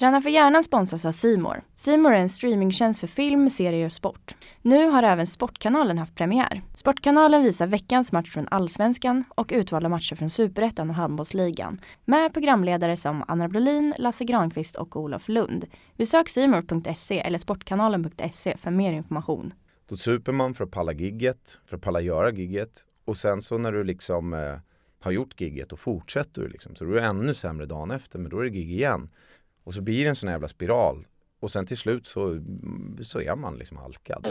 Träna för hjärnan sponsras av Simor. Simor är en streamingtjänst för film, serier och sport. Nu har även Sportkanalen haft premiär. Sportkanalen visar veckans match från Allsvenskan och utvalda matcher från Superettan och Handbollsligan. Med programledare som Anna Brolin, Lasse Granqvist och Olof Lund. Besök simor.se eller sportkanalen.se för mer information. Då super man för att palla gigget, för att palla göra gigget och sen så när du liksom eh, har gjort gigget och fortsätter du liksom så då är du ännu sämre dagen efter men då är det gig igen. Och så blir det en sån här jävla spiral. Och sen till slut så, så är man liksom halkad.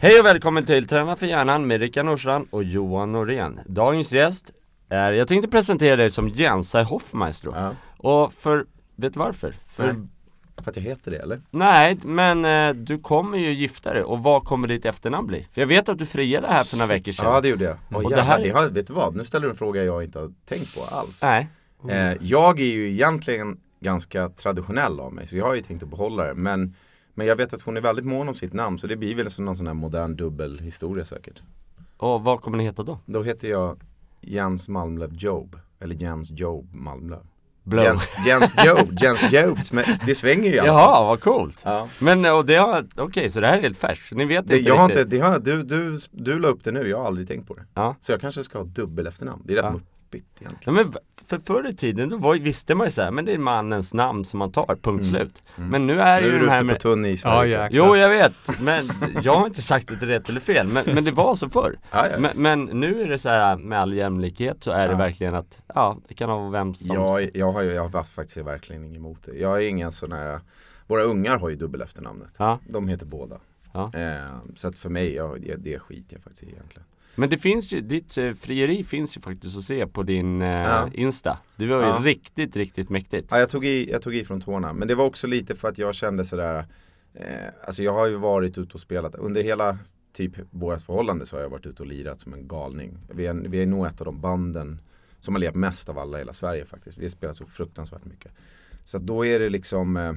Hej och välkommen till Träna för hjärnan med Rickard Nordstrand och Johan Norén. Dagens gäst är, jag tänkte presentera dig som Jensai Hoffmaestro. Ja. Och för, vet du varför? För, Nej. För att jag heter det eller? nej, men eh, du kommer ju gifta dig och vad kommer ditt efternamn bli? För jag vet att du friade här för några veckor sedan. Ja det gjorde jag. Åh, Och jävlar, det här det har, vet du vad? Nu ställer du en fråga jag inte har tänkt på alls. Nej. Eh, jag är ju egentligen ganska traditionell av mig så jag har ju tänkt att behålla det. Men, men jag vet att hon är väldigt mån om sitt namn så det blir väl som någon sån här modern dubbelhistoria säkert. Och vad kommer ni heta då? Då heter jag Jens Malmlöv Job. Eller Jens Job Malmlöv. Blow. Jens, Job, Jens. Sm- Det svänger ju fall. Jaha, vad coolt! Ja. Men och det har, okej så det här är helt färskt, ni vet Det, inte jag riktigt. inte, det har, du, du, du la upp det nu, jag har aldrig tänkt på det. Ja. Så jag kanske ska ha dubbel efternamn. Det är rätt Ja. Muppigt egentligen. Ja, men för förr i tiden då var, visste man ju såhär, men det är mannens namn som man tar, punkt slut. Men nu är Mm. Nu ju är de här med på tunn is. Ja. Jo jag vet, men jag har inte sagt det till rätt eller fel, men, men det var så förr. Ja, ja. Men, men nu är det så här med all jämlikhet så är det verkligen att, ja det kan vara vem som Jag, jag, har, ju- jag har faktiskt verkligen inget emot det. Jag är ingen sån här Våra ungar har ju dubbel efternamnet. Ja. De heter båda. Ja. Eh, så att för mig, ja, det, det skiter jag faktiskt i egentligen. Men det finns ju, ditt eh, frieri finns ju faktiskt att se på din eh, Ja. Insta. Det var ju Ja. riktigt, riktigt mäktigt. Ja, jag, tog i, jag tog i från tårna. Men det var också lite för att jag kände sådär eh, Alltså jag har ju varit ute och spelat under hela typ vårt förhållande så har jag varit ute och lirat som en galning. Vi är, vi är nog ett av de banden som har levt mest av alla i hela Sverige faktiskt. Vi har spelat så fruktansvärt mycket. Så då är det liksom eh,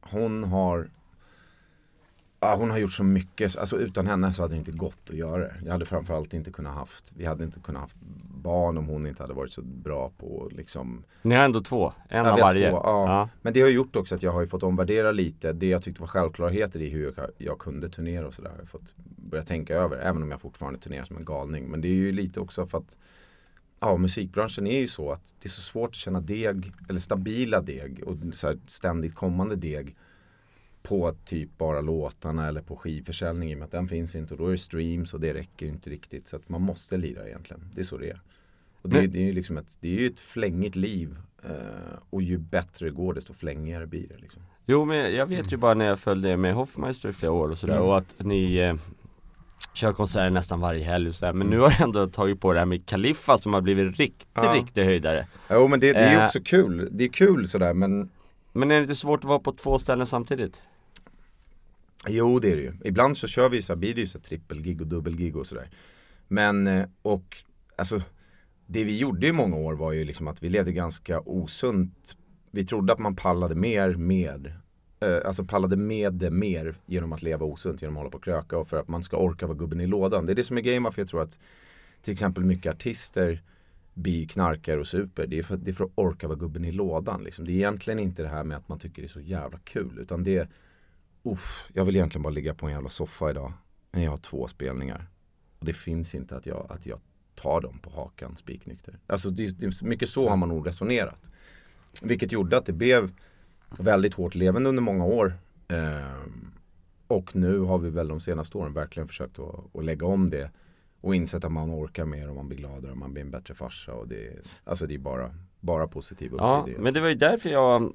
Hon har Ja, hon har gjort så mycket, alltså utan henne så hade det inte gått att göra det. Jag hade framförallt inte kunnat haft, vi hade inte kunnat haft barn om hon inte hade varit så bra på liksom Ni har ändå två, en av varje. två, ja. Ja. Men det har gjort också att jag har ju fått omvärdera lite det jag tyckte var självklarheter i hur jag, jag kunde turnera och sådär. Jag har fått börja tänka över, även om jag fortfarande turnerar som en galning. Men det är ju lite också för att Ja, musikbranschen är ju så att det är så svårt att känna deg, eller stabila deg och så här ständigt kommande deg på typ bara låtarna eller på skivförsäljning i och med att den finns inte och då är det streams och det räcker inte riktigt så att man måste lira egentligen. Det är så det är. Och det, är, det är ju liksom ett, det är ett flängigt liv eh, och ju bättre det går desto flängigare blir det liksom. Jo men jag vet ju bara när jag följde med Hoffmeister i flera år och sådär Mm. och att ni eh, kör konserter nästan varje helg och sådär Men Mm. nu har jag ändå tagit på det här med Kaliffa som har blivit riktigt, Ja. riktigt höjdare Jo men det, det är ju Eh. också kul. Det är kul sådär men Men är det inte svårt att vara på två ställen samtidigt? Jo det är det ju. Ibland så kör vi ju så här, blir det ju så här trippelgig och dubbelgig och sådär. Men eh, och alltså det vi gjorde i många år var ju liksom att vi levde ganska osunt. Vi trodde att man pallade mer med eh, Alltså pallade med det mer genom att leva osunt, genom att hålla på och kröka och för att man ska orka vara gubben i lådan. Det är det som är grejen varför jag tror att till exempel mycket artister blir knarkar och super. Det är, för, det är för att orka vara gubben i lådan. Liksom. Det är egentligen inte det här med att man tycker det är så jävla kul utan det är Uff, jag vill egentligen bara ligga på en jävla soffa idag Men jag har två spelningar. Och det finns inte att jag, att jag tar dem på hakan spiknykter. Alltså det, det mycket så har man nog resonerat. Vilket gjorde att det blev väldigt hårt levande under många år. Ehm, och nu har vi väl de senaste åren verkligen försökt att, att lägga om det. Och insett att man orkar mer och man blir gladare och man blir en bättre farsa. Och det, alltså det är bara, bara positiv Ja, men det var ju därför jag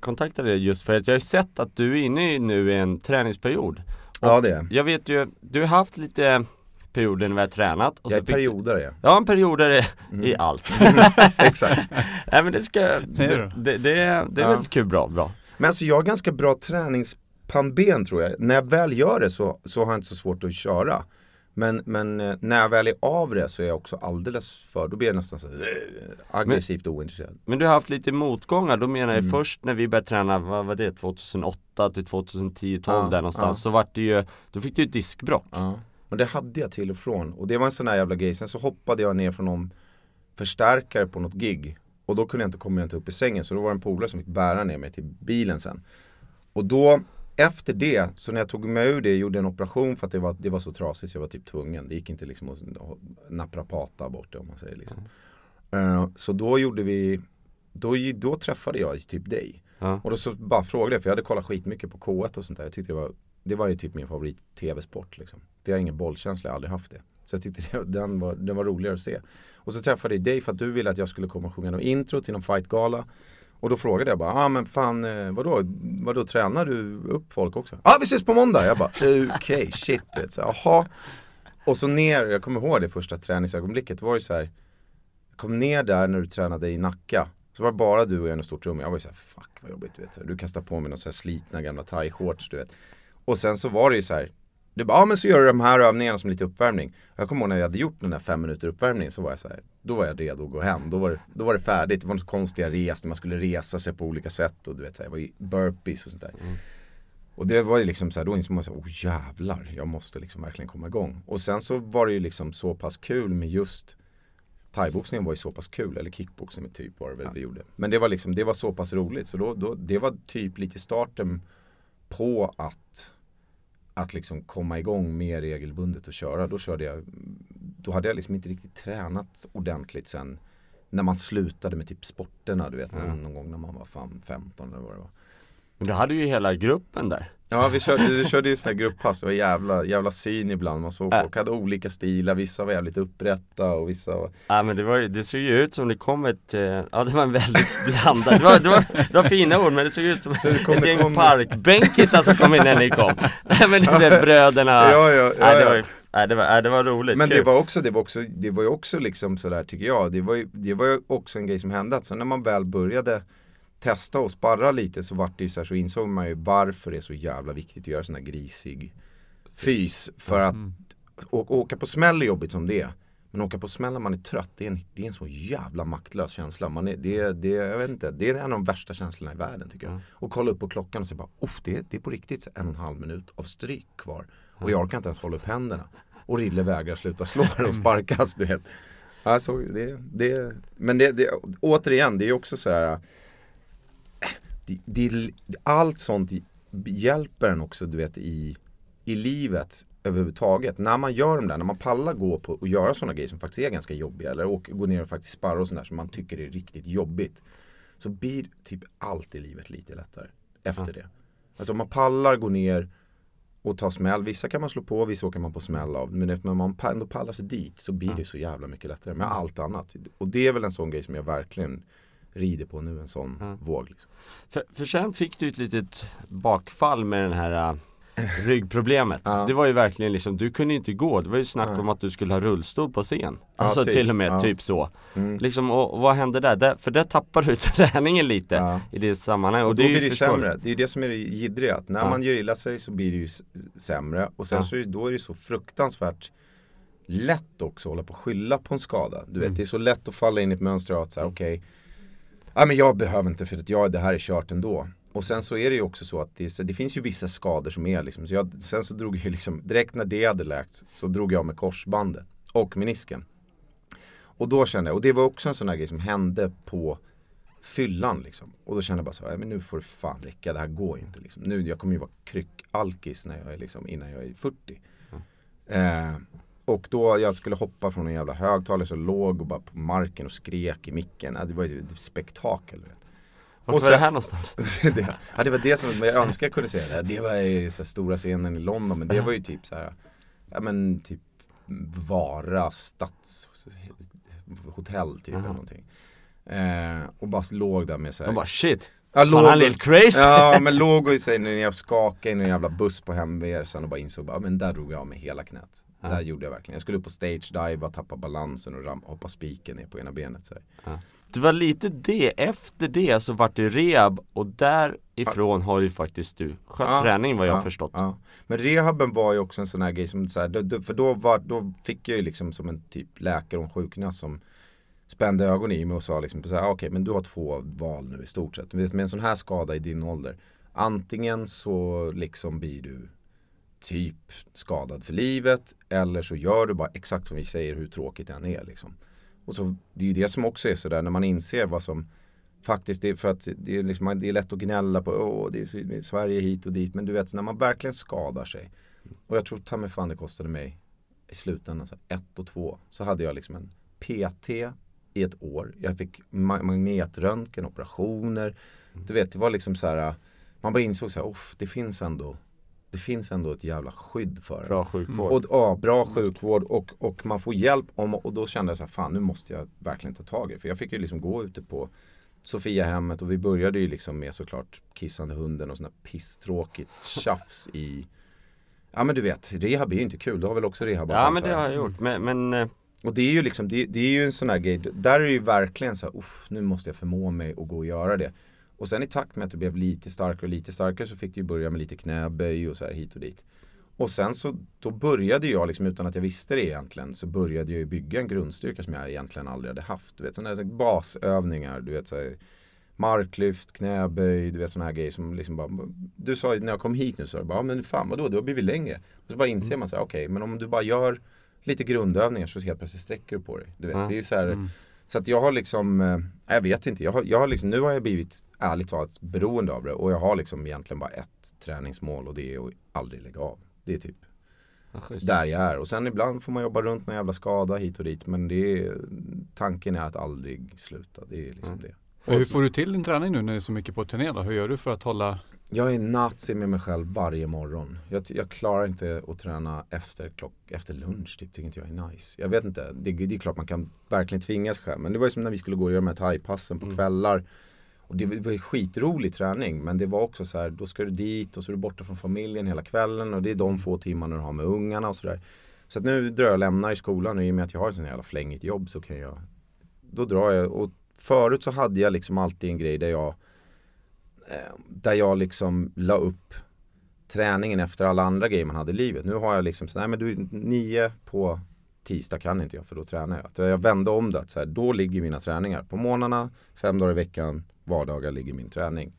kontaktade dig just för att jag har sett att du är inne i nu i en träningsperiod ja det är Jag vet ju, du har haft lite perioder när vi har tränat och Jag är så fick du, perioder är jag. Ja en perioder i, Mm. i allt Exakt. Nej men det ska, är det, det. det, det, är- det är Ja. väl kul bra, bra Men alltså jag har ganska bra träningspannben tror jag. När jag väl gör det så, så har jag inte så svårt att köra. Men, men eh, när jag väl är av det så är jag också alldeles för, då blir jag nästan så eh, aggressivt ointresserad. Men du har haft lite motgångar, då menar jag Mm. först när vi började träna, vad var det, 2008 till 2010, 12 Ja, där någonstans, ja. så vart det ju, då fick du ett diskbråck. Ja. Men det hade jag till och från. Och det var en sån här jävla grej. Sen så hoppade jag ner från någon förstärkare på något gig. Och då kunde jag inte komma inte upp i sängen. Så då var det en polare som fick bära ner mig till bilen sen. Och då, efter det, så när jag tog mig ur det, gjorde en operation för att det var, det var så trasigt så jag var typ tvungen. Det gick inte liksom att naprapata bort det om man säger liksom. Eh, så då gjorde vi, då, då träffade jag typ dig. Ja. Och då så bara frågade jag, för jag hade kollat skitmycket på K1 och sånt där. Jag tyckte det var, det var ju typ min favorit tv-sport liksom. För jag har ingen bollkänsla, jag har aldrig haft det. Så jag tyckte det, den, var, den var roligare att se. Och så träffade jag dig för att du ville att jag skulle komma och sjunga någon intro till någon fightgala. Och då frågade jag bara, ja ah, men fan eh, vadå, vadå tränar du upp folk också? Ja ah, vi ses på måndag! Jag bara, okej okay, shit, vet, så, jaha. Och så ner, jag kommer ihåg det första träningsögonblicket, det var ju så här. Jag kom ner där när du tränade i Nacka. Så var det bara du och jag i ett stort rum. Jag var ju såhär, fuck vad jobbigt du vet. Du kastade på mig några slitna gamla thai-shorts du vet. Och sen så var det ju så här. Du bara, ja men så gör du de här övningarna som lite uppvärmning. Jag kommer ihåg när jag hade gjort den där fem minuter uppvärmning så var jag så här. Då var jag redo att gå hem. Då var det, då var det färdigt. Det var konstiga res när man skulle resa sig på olika sätt. Och du vet så här, var burpees och sånt där. Och det var ju liksom så här, då insåg man så här, oh jävlar, jag måste liksom verkligen komma igång. Och sen så var det ju liksom så pass kul med just Thaiboxningen var ju så pass kul, eller kickboxning typ var det väl vi gjorde. Men det var liksom, det var så pass roligt så då, då, det var typ lite starten på att att liksom komma igång mer regelbundet och köra. Då körde jag, då hade jag liksom inte riktigt tränat ordentligt sen när man slutade med typ sporterna du vet, Mm. någon gång när man var fan 15 eller vad det var. Men du hade ju hela gruppen där. Ja vi körde, vi körde ju sådana här grupppass, det var jävla, jävla syn ibland. Man såg Äh. folk hade olika stilar, vissa var jävligt upprätta och vissa var Ja men det var ju, det såg ju ut som det kom ett, eh, ja det var en väldigt blandad, det var, det var, det var fina ord men det såg ut som det kom- ett gäng kom- parkbänkisar som kom in när ni kom. Nej men det blev bröderna, Ja, ja, ja, nej, det ja. var ju, nej, det var, nej, det var roligt, Men kul. det var också, det var också, det var ju också liksom sådär tycker jag. Det var ju, det var ju också en grej som hände att så när man väl började testa och sparra lite så vart det ju så här, så insåg man ju varför det är så jävla viktigt att göra sån här grisig fys. För att å, åka på smäll är jobbigt som det är. Men åka på smäll när man är trött, det är en, det är en så jävla maktlös känsla. Man är, det, det, jag vet inte, det är en av de värsta känslorna i världen tycker jag. Och kolla upp på klockan och säga bara, Uff, det, det är på riktigt en och en halv minut av stryk kvar. Och jag orkar inte ens hålla upp händerna. Och Rille vägrar sluta slå och sparkas, du vet. Alltså, det, det, men det, det, återigen, det är också så här. Det, det, allt sånt hjälper en också, du vet, i, i livet överhuvudtaget. När man gör de där, när man pallar gå på och göra sådana grejer som faktiskt är ganska jobbiga eller gå ner och faktiskt sparra och sådär som man tycker är riktigt jobbigt. Så blir typ allt i livet lite lättare efter det. Alltså om man pallar gå ner och ta smäll, vissa kan man slå på, vissa åker man på smäll av. Men när man ändå pallar sig dit så blir det så jävla mycket lättare med allt annat. Och det är väl en sån grej som jag verkligen rider på nu, en sån våg. Liksom. För, för sen fick du ett litet bakfall med den här äh, ryggproblemet. Ja. Det var ju verkligen liksom, du kunde inte gå. Det var ju snack Nej. om att du skulle ha rullstol på scen. Ja, Alltså typ. till och med Ja. typ så. Mm. Liksom, och, och vad hände där? där? För där tappar du träningen lite Ja. i det sammanhanget. Och då är blir det sämre. Det är det som är det jiddriga. Att när Ja. man gör illa sig så blir det ju sämre. Och sen Ja. så är det, då är det så fruktansvärt lätt också att hålla på och skylla på en skada. Du vet, Mm. det är så lätt att falla in i ett mönster att säga okej, ja men jag behöver inte för att jag, det här är kört ändå. Och sen så är det ju också så att det, det finns ju vissa skador som är liksom, så jag, sen så drog jag liksom, direkt när det hade läkts så drog jag med korsbandet och menisken. Och då kände jag, och det var också en sån här grej som hände på fyllan liksom. Och då kände jag bara så här, "Nej, men nu får det fan räcka, det här går inte liksom. Nu, jag kommer ju vara kryckalkis när jag är liksom, innan jag är 40. Eh, och då jag skulle hoppa från en jävla högtalare så låg och bara på marken och skrek i micken. Alltså, det var ju ett spektakel. Vet. Vart och var det sen- här någonstans? det, ja, det var det som jag önskar jag kunde säga. Det, det var ju så stora scenen i London men det var ju typ så här, ja men typ Vara stadshotell typ eller Aha. någonting. Eh, och bara låg där med så här, De bara shit, Ja, Fan, han är helt crazy. Ja men låg och sig när jag skakade i en jävla buss på hemresan och bara insåg bara, men där drog jag av mig hela knät. Ja. Där gjorde jag verkligen. Jag skulle upp på stage dive, tappa balansen och ram- hoppa spiken ner på ena benet. Så här. Det var lite det, efter det så vart du rehab och därifrån har ju faktiskt du skött Ja. träning vad jag Ja, förstått. Ja. Men rehaben var ju också en sån här grej som så här, för då, var, då fick jag ju liksom som en typ läkare och en sjukgymnast som spände ögon i mig och sa liksom "Ah, okej men du har två val nu i stort sett. Med en sån här skada i din ålder, antingen så liksom blir du typ skadad för livet eller så gör du bara exakt som vi säger hur tråkigt det än är liksom. Och så, det är ju det som också är sådär när man inser vad som faktiskt är för att det är, liksom, det är lätt att gnälla på Åh, det är, Sverige hit och dit men du vet när man verkligen skadar sig och jag tror ta mig fan det kostade mig i slutändan så här, ett och två så hade jag liksom en PT i ett år. Jag fick ma- magnetröntgen, operationer. Du vet det var liksom så här man bara insåg så här, "Uff, det finns ändå det finns ändå ett jävla skydd för det. Bra sjukvård. Och, ja, bra sjukvård och, och man får hjälp om, och då kände jag så här, fan nu måste jag verkligen ta tag i det. För jag fick ju liksom gå ute på Sofiahemmet och vi började ju liksom med såklart kissande hunden och där pisstråkigt tjafs i Ja men du vet, rehab är ju inte kul, du har väl också rehabat ja men det har jag gjort, men, men eh, och det är ju liksom, det, det är ju en sån här grej, där är det ju verkligen så här, uff, nu måste jag förmå mig att gå och göra det. Och sen i takt med att du blev lite starkare och lite starkare så fick du ju börja med lite knäböj och så här hit och dit. Och sen så, då började jag liksom utan att jag visste det egentligen, så började jag ju bygga en grundstyrka som jag egentligen aldrig hade haft. Du vet, sådana här basövningar, du vet så här, marklyft, knäböj, du vet sådana här grejer som liksom bara, du sa ju när jag kom hit nu så bara, men fan vadå, du har blivit längre. Och så bara inser man så här, okej, men om du bara gör lite grundövningar så helt plötsligt sträcker du på dig. Du vet, Ja. det är så här, Mm. Så att jag har liksom, eh, jag vet inte, jag har, jag har liksom, nu har jag blivit ärligt talat beroende av det och jag har liksom egentligen bara ett träningsmål och det är att aldrig lägga av. Det är typ ja, där jag är och sen ibland får man jobba runt någon jävla skada hit och dit men det är, tanken är att aldrig sluta, det är liksom Mm. det. Och hur får du till din träning nu när det är så mycket på turné då? Hur gör du för att hålla Jag är nazi med mig själv varje morgon. Jag, jag klarar inte att träna efter, klock, efter lunch, typ, tycker inte jag är nice. Jag vet inte, det, det är klart man kan verkligen tvinga sig själv. Men det var ju som när vi skulle gå och göra de här thaipassen på Mm. kvällar. Och det var ju skitrolig träning men det var också så här, då ska du dit och så är du borta från familjen hela kvällen och det är de få timmarna du har med ungarna och sådär. Så att nu drar jag och lämnar i skolan och i och med att jag har ett sånt jävla flängigt jobb så kan jag Då drar jag och förut så hade jag liksom alltid en grej där jag Där jag liksom la upp träningen efter alla andra grejer man hade i livet. Nu har jag liksom så nej men du nio på tisdag kan inte jag för då tränar jag. Så jag vände om det, så här, då ligger mina träningar. På månaderna, fem dagar i veckan, vardagar ligger min träning.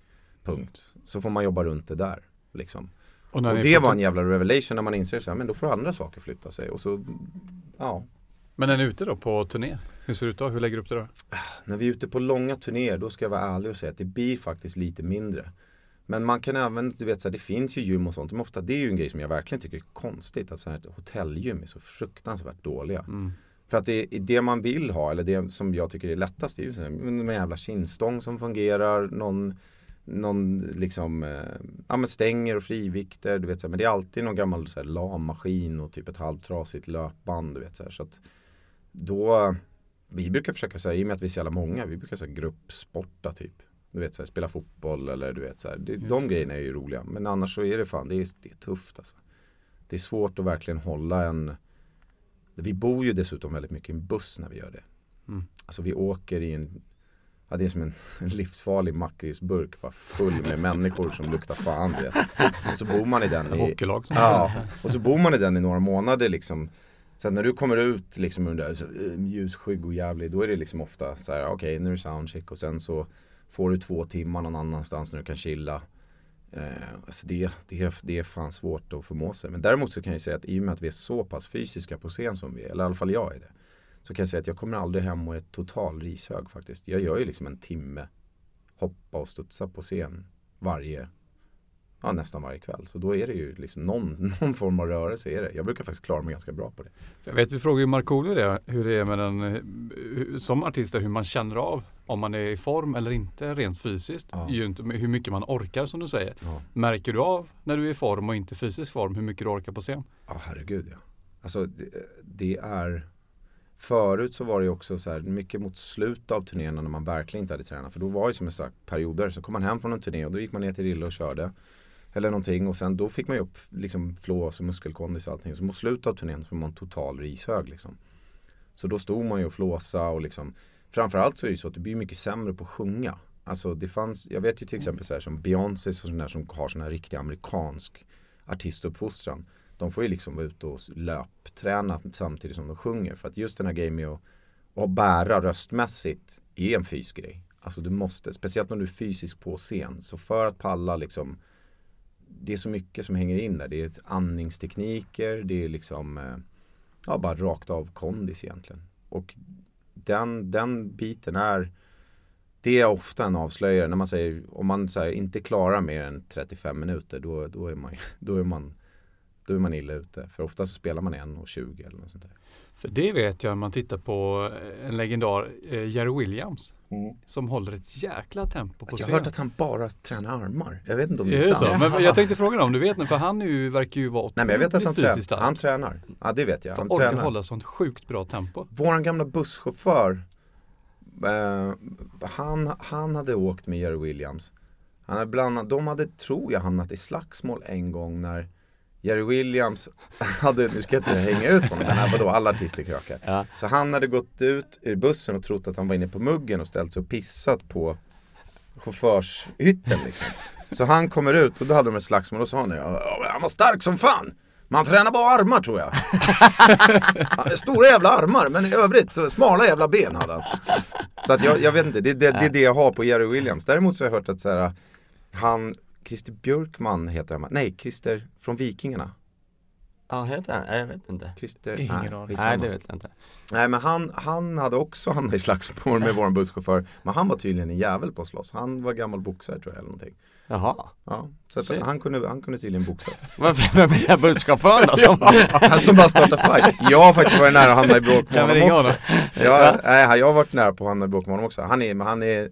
Punkt. Så får man jobba runt det där. Liksom. Och, Och det var en tur- jävla revelation när man inser så här, men då får andra saker flytta sig. Och så, ja. Men när ni är ute då på turné? Hur ser det ut då? Hur lägger du upp det då? När vi är ute på långa turnéer då ska jag vara ärlig och säga att det blir faktiskt lite mindre. Men man kan även, du vet så här, det finns ju gym och sånt. Men ofta det är ju en grej som jag verkligen tycker är konstigt. Att så här, hotellgym är så fruktansvärt dåliga. Mm. För att det, det man vill ha, eller det som jag tycker är lättast, det är ju så här, en jävla kindstång som fungerar, någon, någon liksom, eh, ja men stänger och frivikter, du vet så här, men det är alltid någon gammal så här, lammaskin och typ ett halvtrasigt löpband, du vet så här, så att då, vi brukar försöka säga, i och med att vi är så jävla många, vi brukar säga gruppsporta typ. Du vet så här, spela fotboll eller du vet så här, det, Just de grejerna är ju roliga. Men annars så är det fan, det är, det är tufft alltså. Det är svårt att verkligen hålla en Vi bor ju dessutom väldigt mycket i en buss när vi gör det. Mm. Alltså vi åker i en Ja det är som en, livsfarlig makrisburk bara full med människor som luktar fan vet. Och så bor man i den i, Ja, och så bor man i den i några månader liksom Sen när du kommer ut liksom under så, eh, ljusskygg och jävlig Då är det liksom ofta så här, okej nu är det soundcheck och sen så Får du två timmar någon annanstans när du kan chilla. Eh, Alltså det, det, är, det är fan svårt att förmå sig. Men däremot så kan jag säga att i och med att vi är så pass fysiska på scen som vi är Eller i alla fall jag är det Så kan jag säga att jag kommer aldrig hem och är total rishög faktiskt. Jag gör ju liksom en timme Hoppa och studsa på scen varje Ja nästan varje kväll. Så då är det ju liksom någon, någon form av rörelse är det. Jag brukar faktiskt klara mig ganska bra på det. Jag vet, vi frågade ju Markoolio det, hur det är med den, hur- som artist, hur man känner av om man är i form eller inte rent fysiskt. Ja. Ju inte hur mycket man orkar som du säger. Ja, Märker du av när du är i form och inte fysisk form hur mycket du orkar på scen? ja herregud ja. Alltså det, det är Förut så var det ju också så här mycket mot slutet av turnéerna när man verkligen inte hade tränat. För då var det som jag sagt perioder. Så kom man hem från en turné och då gick man ner till Rille och körde. Eller någonting och sen då fick man ju upp liksom flås och muskelkondis och allting. Så mot slutet av turnén så var man total rishög liksom. Så då stod man ju och flåsa och liksom Framförallt så är det ju så att det blir mycket sämre på att sjunga. Alltså det fanns, jag vet ju till exempel så här som Beyoncé och sådana som har sån här riktig amerikansk artistuppfostran. De får ju liksom vara ute och löpträna samtidigt som de sjunger. För att just den här grejen med att, att bära röstmässigt är en fysgrej. Alltså du måste, speciellt om du är fysisk på scen. Så för att palla liksom det är så mycket som hänger in där. Det är andningstekniker, det är liksom eh, ja, bara rakt av kondis egentligen. Och den, den biten är det är ofta en avslöjare när man säger om man här, inte klarar mer än 35 minuter då, då, är man, då, är man, då är man illa ute. För ofta så spelar man 1.20 eller något sånt där. För det vet jag om man tittar på en legendar, eh, Jerry Williams, Mm. som håller ett jäkla tempo på Alltså, jag scen. har hört att han bara tränar armar. Jag vet inte om det Är sant. så? Men jag tänkte fråga om du vet nu, för han ju, verkar ju vara Nej men jag vet att han, otroligt trä stark. han tränar. Ja det vet jag. För Han att orka tränar. hålla sånt sjukt bra tempo. Våran gamla busschaufför eh, han, han hade åkt med Jerry Williams. Han hade blandat, de hade, tror jag, hamnat i slagsmål en gång när Jerry Williams hade, nu ska jag inte hänga ut honom, men här var då alla artister krökar. Ja. Så han hade gått ut ur bussen och trott att han var inne på muggen och ställt sig och pissat på chaufförshytten liksom. Så han kommer ut och då hade de ett slagsmål och så sa han "Ja, men han var stark som fan. Man tränar bara armar tror jag. Stora jävla armar men i övrigt så smala jävla ben hade han. Så att jag, jag vet inte, det, det, det är det jag har på Jerry Williams. Däremot så har jag hört att så här, han, Christer Björkman heter han, nej Christer från Vikingarna. Ja, heter han? Jag vet inte. Christer, Ingen nej. Nej, det vet jag inte. Nej men han, han hade också hamnat i slagsmål med vår busschaufför. Men han var tydligen en jävel på att slåss. Han var gammal boxare tror jag eller någonting. Jaha. Ja, så att han, kunde, han kunde tydligen boxas. Vem är busschauffören då? Som... Han som bara startade fight. Jag har faktiskt varit nära att hamna i bråk med honom också. Jag, nej, jag har varit nära på att hamna i bråk med honom också. Han är, men han är,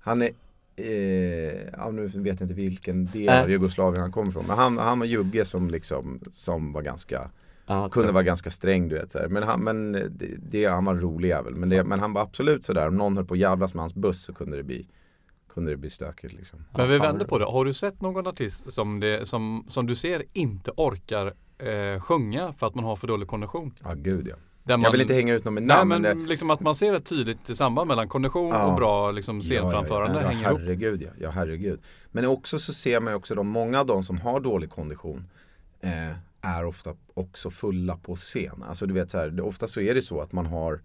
han är Eh, ja, nu vet jag inte vilken del Nej. av Jugoslavien han kommer ifrån Men han, han var jugge som liksom Som var ganska Ja, Kunde vara ganska sträng du vet så här. Men, han, men det, det, han var en rolig jävel men, det, men han var absolut sådär Om någon höll på att jävlas med hans buss så kunde det bli Kunde det bli stökigt liksom Men vi vänder på det. Har du sett någon artist som, det, som, som du ser inte orkar eh, sjunga för att man har för dålig kondition? Ja gud ja Där Jag man, vill inte hänga ut någon med Nej namn men det, liksom att man ser ett tydligt samband mellan kondition Ja. och bra liksom, scenframförande ja, ja, hänger ja, ihop. herregud ja, ja herregud. Men också så ser man ju också de, många av de som har dålig kondition eh, Är ofta också fulla på scen. Alltså du vet så här, ofta så är det så att man har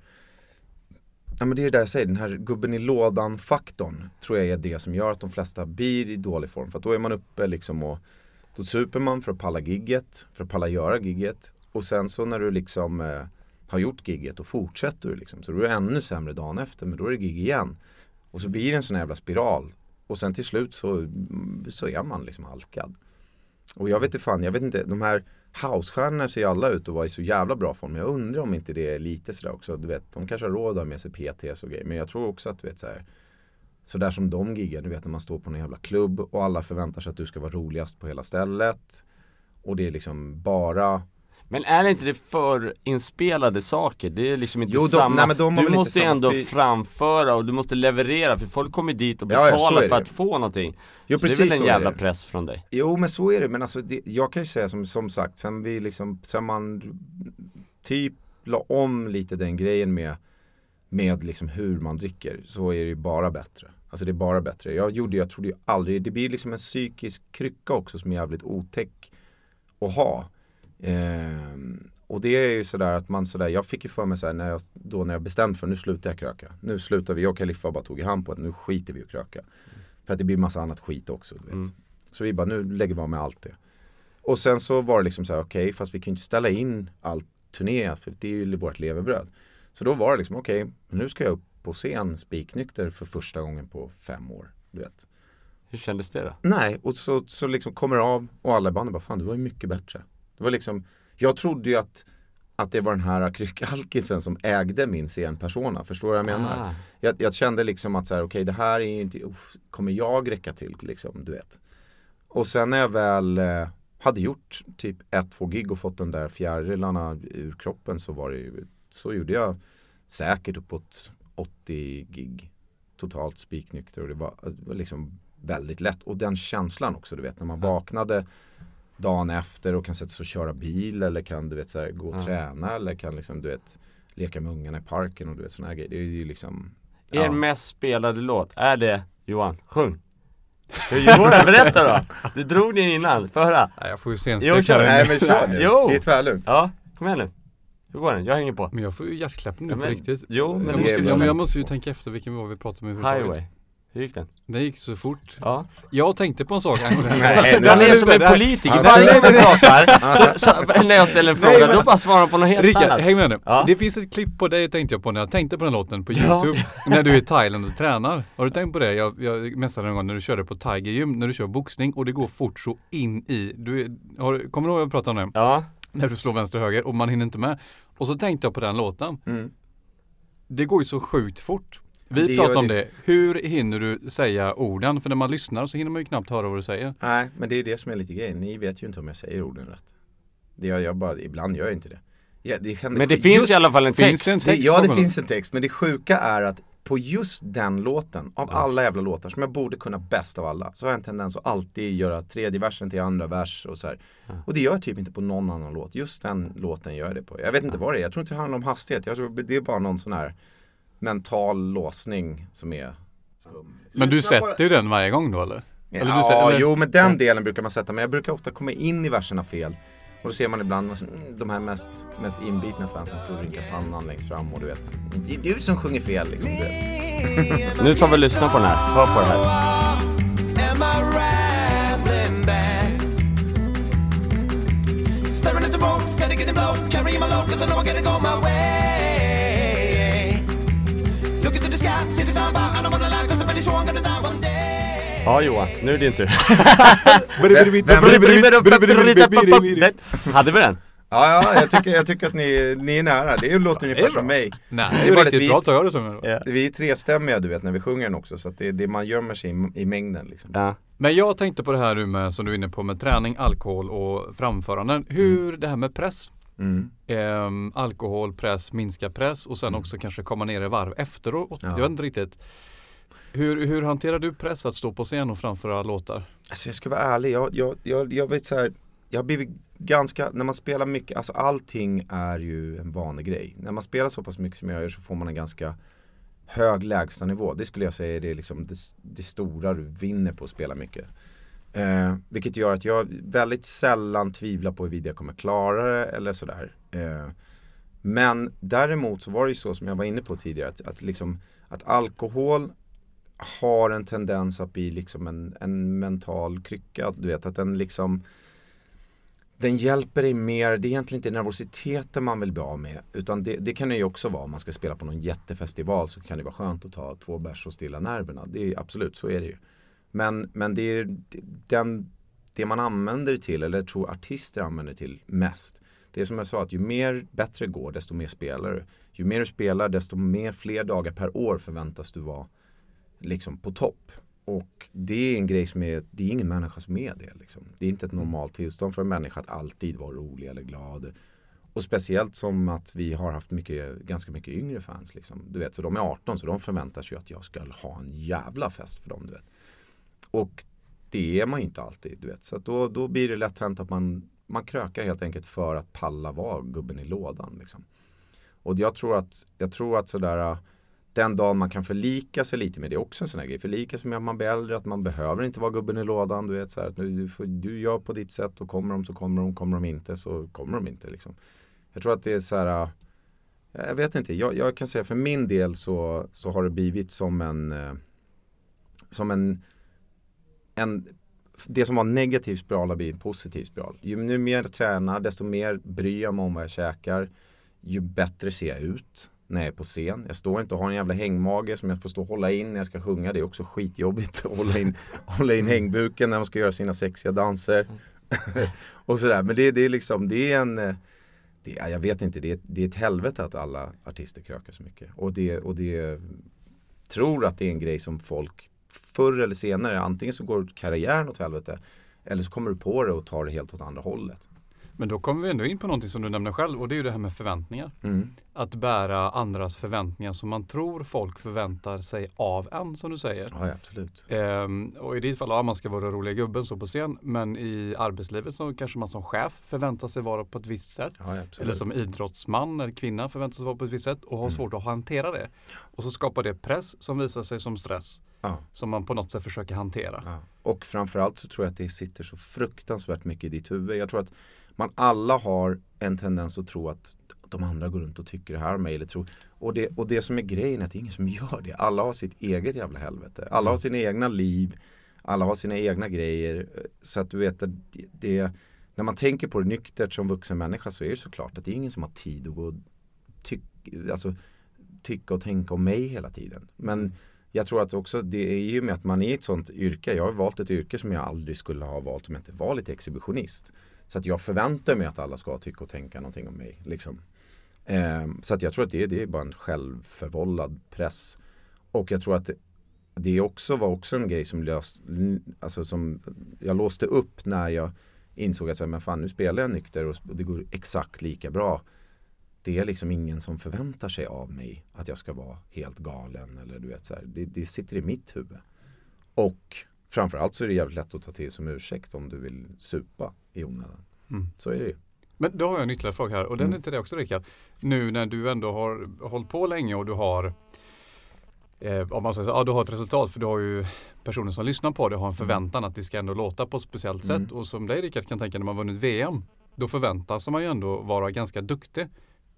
Ja men det är det där jag säger, den här gubben i lådan faktorn Tror jag är det som gör att de flesta blir i dålig form. För att då är man uppe liksom och Då super man för att palla gigget, för att palla göra gigget. Och sen så när du liksom eh, har gjort gigget och fortsätter du liksom Så då är det ännu sämre dagen efter men då är det gig igen Och så blir det en sån jävla spiral Och sen till slut så, så är man liksom halkad Och jag vet inte fan, jag vet inte, de här Housestjärnorna ser ju alla ut att vara i så jävla bra form. Jag undrar om inte det är lite sådär också. Du vet, de kanske har råd att ha med sig PTs och grejer. Men jag tror också att du vet såhär Sådär som de giggar, du vet när man står på en jävla klubb och alla förväntar sig att du ska vara roligast på hela stället. Och det är liksom bara men är det inte det för inspelade saker? Det är liksom inte Jo, de- samma, nej, du måste inte ändå fy- framföra och du måste leverera för folk kommer dit och Ja, ja, betalar är för att få någonting. Jo så det är väl en jävla press från dig. Jo men så är det, men alltså det, jag kan ju säga som, som sagt, sen vi liksom, sen man typ la om lite den grejen med, med liksom hur man dricker så är det ju bara bättre. Alltså det är bara bättre. Jag gjorde, jag trodde ju aldrig, det blir liksom en psykisk krycka också som är jävligt otäck att ha. Ehm, och det är ju sådär att man sådär, jag fick ju för mig såhär när jag, då när jag bestämde för nu slutar jag kröka. Nu slutar vi, jag och Kaliffa bara tog i hand på att nu skiter vi i att kröka. För att det blir massa annat skit också. Du vet. Mm. Så vi bara, nu lägger vi av med allt det. Och sen så var det liksom så här, okej, fast vi kan ju inte ställa in all turné, för det är ju vårt levebröd. Så då var det liksom, okej, nu ska jag upp på scen spiknykter för första gången på fem år. Du vet. Hur kändes det då? Nej, och så, så liksom kommer det av och alla i bandet bara, fan det var ju mycket bättre. Det var liksom, jag trodde ju att, att det var den här kryckalkisen som ägde min scenpersona, förstår du vad jag menar? Ah, Jag, jag kände liksom att så här, okej det här är ju inte, uff, kommer jag räcka till liksom, du vet. Och sen när jag väl eh, hade gjort typ ett, två gig och fått den där fjärilarna ur kroppen så var det ju, så gjorde jag säkert uppåt 80 gig totalt spiknykter och det var, det var liksom väldigt lätt och den känslan också du vet när man vaknade dagen efter och kan sätta sig och köra bil eller kan du vet så här, gå och Ja. träna eller kan liksom du vet leka med ungarna i parken och du vet sådana här grejer. Det är ju liksom Er ja. mest spelade låt, är det Johan? Sjung! Johan, berätta då! Du drog den innan, få höra! Nej, jag får ju Jo, scenskräck kör. Nej men kör nu, Jo. det är tvärlugnt. Ja, kom igen nu! Hur går den? Jag hänger på Men jag får ju hjärtklappning nu Ja, på men- riktigt. jo, men jag, det måste, ju- bra. ja, men jag måste ju tänka efter vilken var vi pratade om överhuvudtaget. Highway Hur gick den? Det gick så fort. Ja Jag tänkte på en sak angående Nej, Han är som en politiker, varje gång vi pratar, så, så, när jag ställer en fråga, men- då bara svarar på något helt Rickard, annat häng med nu. Ja. Det finns ett klipp på dig tänkte jag på när jag tänkte på den låten på Ja. Youtube. När du är i Thailand och tränar. Har du tänkt på det? Jag, jag messade en gång när du körde på Tiger Gym, när du kör boxning och det går fort så in i. Du, har, kommer du ihåg vad jag pratade om det? Ja, När du slår vänster och höger och man hinner inte med. Och så tänkte jag på den låten. Mm. Det går ju så sjukt fort. Vi Det pratade gör om det. det. Hur hinner du säga orden? För när man lyssnar så hinner man ju knappt höra vad du säger. Nej men det är det som är lite grejen, ni vet ju inte om jag säger orden rätt. Det gör jag bara, ibland gör jag inte det. Ja, det men det finns just- i alla fall en finns text det en Det, text ja det finns en text men det sjuka är att på just den låten, av alla jävla låtar som jag borde kunna bäst av alla, så har jag en tendens att alltid göra tredje versen till andra vers och så här. Och det gör jag typ inte på någon annan låt, just den låten gör jag det på. Jag vet inte vad det är, jag tror inte det handlar om hastighet, jag tror det är bara någon sån här mental låsning som är skum. Men du sätter ju den varje gång då eller? Eller du ja, säger- eller- jo men den delen brukar man sätta, men jag brukar ofta komma in i verserna fel. Och då ser man ibland mm, de här mest, mest inbitna fansen står och rynkar pannan längst fram och du vet, det är du som sjunger fel liksom. Nu tar vi och lyssnar på den här, hör på det här? Staring at the road, steady getting blown, carrying my load, cause I know I gotta go my way. Ja Johan, nu är det din tur Hade vi den? Ja, ja, jag tycker, jag tycker att ni, ni är nära. Det låter ungefär som mig. Nej, Det är riktigt vi- bra. Tar jag det som. Vi är trestämmiga du vet när vi sjunger den också, så att det, det man gömmer sig i, i mängden liksom. Ja, Men jag tänkte på det här med, som du är inne på, med träning, alkohol och framföranden. Hur det här med press. Mm. Ehm, alkohol, press, minska press och sen också kanske komma ner i varv efteråt. Ja. Jag vet inte riktigt. Hur, hur hanterar du press att stå på scen och framföra låtar? Alltså jag ska vara ärlig, jag, jag, jag, jag vet så här, jag har blivit ganska, när man spelar mycket, alltså allting är ju en vanlig grej. När man spelar så pass mycket som jag gör så får man en ganska hög lägstanivå. Det skulle jag säga är det, liksom det, det stora du vinner på att spela mycket. Eh, vilket gör att jag väldigt sällan tvivlar på huruvida jag kommer klara det eller sådär. Eh, men däremot så var det ju så som jag var inne på tidigare att, att, liksom, att alkohol har en tendens att bli liksom en, en mental krycka. Du vet att den liksom den hjälper dig mer, det är egentligen inte nervositeten man vill bli av med utan det, det kan det ju också vara om man ska spela på någon jättefestival så kan det vara skönt att ta två bärs och stilla nerverna. Det är absolut, så är det ju. Men, men det är den, det man använder det till, eller tror artister använder det till mest. Det är som jag sa, att ju mer bättre går desto mer spelar du. Ju mer du spelar desto mer fler dagar per år förväntas du vara liksom på topp. Och det är en grej som är, det är ingen människa som är det. Liksom. Det är inte ett normalt tillstånd för en människa att alltid vara rolig eller glad. Och speciellt som att vi har haft mycket, ganska mycket yngre fans. Liksom. Du vet, så de är 18 så de förväntar sig att jag ska ha en jävla fest för dem. Du vet. Och det är man ju inte alltid. Du vet. Så då, då blir det lätt hänt att man, man krökar helt enkelt för att palla vara gubben i lådan. Liksom. Och jag tror att, jag tror att sådär den dagen man kan förlika sig lite med det är också en sån här grej. Förlika sig med att man blir äldre, att man behöver inte vara gubben i lådan. Du vet så här, att du, får, du gör på ditt sätt och kommer de så kommer de, kommer de inte så kommer de inte. Liksom. Jag tror att det är så här, eh, jag vet inte, jag, jag kan säga för min del så, så har det blivit som en, eh, som en, en det som var negativ spiral har blivit en positiv spiral. Ju nu mer jag tränar, desto mer bryr jag mig om vad jag käkar. Ju bättre ser jag ut när jag är på scen. Jag står inte och har en jävla hängmage som jag får stå och hålla in när jag ska sjunga. Det är också skitjobbigt att hålla in, hålla in hängbuken när man ska göra sina sexiga danser. och sådär. Men det, det är liksom, det är en det, ja, jag vet inte, det är, det är ett helvete att alla artister krökar så mycket. Och det, och det tror att det är en grej som folk förr eller senare, antingen så går karriären åt helvete eller så kommer du på det och tar det helt åt andra hållet. Men då kommer vi ändå in på någonting som du nämner själv och det är ju det här med förväntningar. Mm. Att bära andras förväntningar som man tror folk förväntar sig av en som du säger. Ja, absolut. Ehm, och i ditt fall, ja, man ska vara roliga gubben så på scen. Men i arbetslivet så kanske man som chef förväntar sig vara på ett visst sätt. Ja. Eller som idrottsman eller kvinna förväntar sig vara på ett visst sätt och har Mm. svårt att hantera det. Och så skapar det press som visar sig som stress ja, som man på något sätt försöker hantera. ja. Och framförallt så tror jag att det sitter så fruktansvärt mycket i ditt huvud. Jag tror att man alla har en tendens att tro att de andra går runt och tycker det här om mig. Eller tror. Och, det, och det som är grejen är att det är ingen som gör det. Alla har sitt eget jävla helvete. Alla har sina egna liv. Alla har sina egna grejer. Så att du vet att det, det när man tänker på det nyktert som vuxen människa så är det såklart att det är ingen som har tid att gå och tyck, alltså, tycka och tänka om mig hela tiden. Men jag tror att också det är ju med att man är i ett sånt yrke. Jag har valt ett yrke som jag aldrig skulle ha valt om jag inte var lite exhibitionist. Så att jag förväntar mig att alla ska tycka och tänka någonting om mig. Liksom. Eh, så att jag tror att det, det är bara en självförvållad press. Och jag tror att det, det också var också en grej som, löst, alltså som jag låste upp när jag insåg att så här, men fan, nu spelar jag nykter och det går exakt lika bra. Det är liksom ingen som förväntar sig av mig att jag ska vara helt galen eller du vet så här. Det, det sitter i mitt huvud. Och framförallt så är det jävligt lätt att ta till som ursäkt om du vill supa i onödan. Mm. Så är det ju. Men då har jag en ytterligare fråga här och den är Mm. till dig också Rickard. Nu när du ändå har hållit på länge och du har eh, om man säger så, ja, du har ett resultat för du har ju personer som lyssnar på det har en förväntan att det ska ändå låta på ett speciellt Mm. sätt och som dig Rickard kan tänka när man vunnit VM då förväntas man ju ändå vara ganska duktig.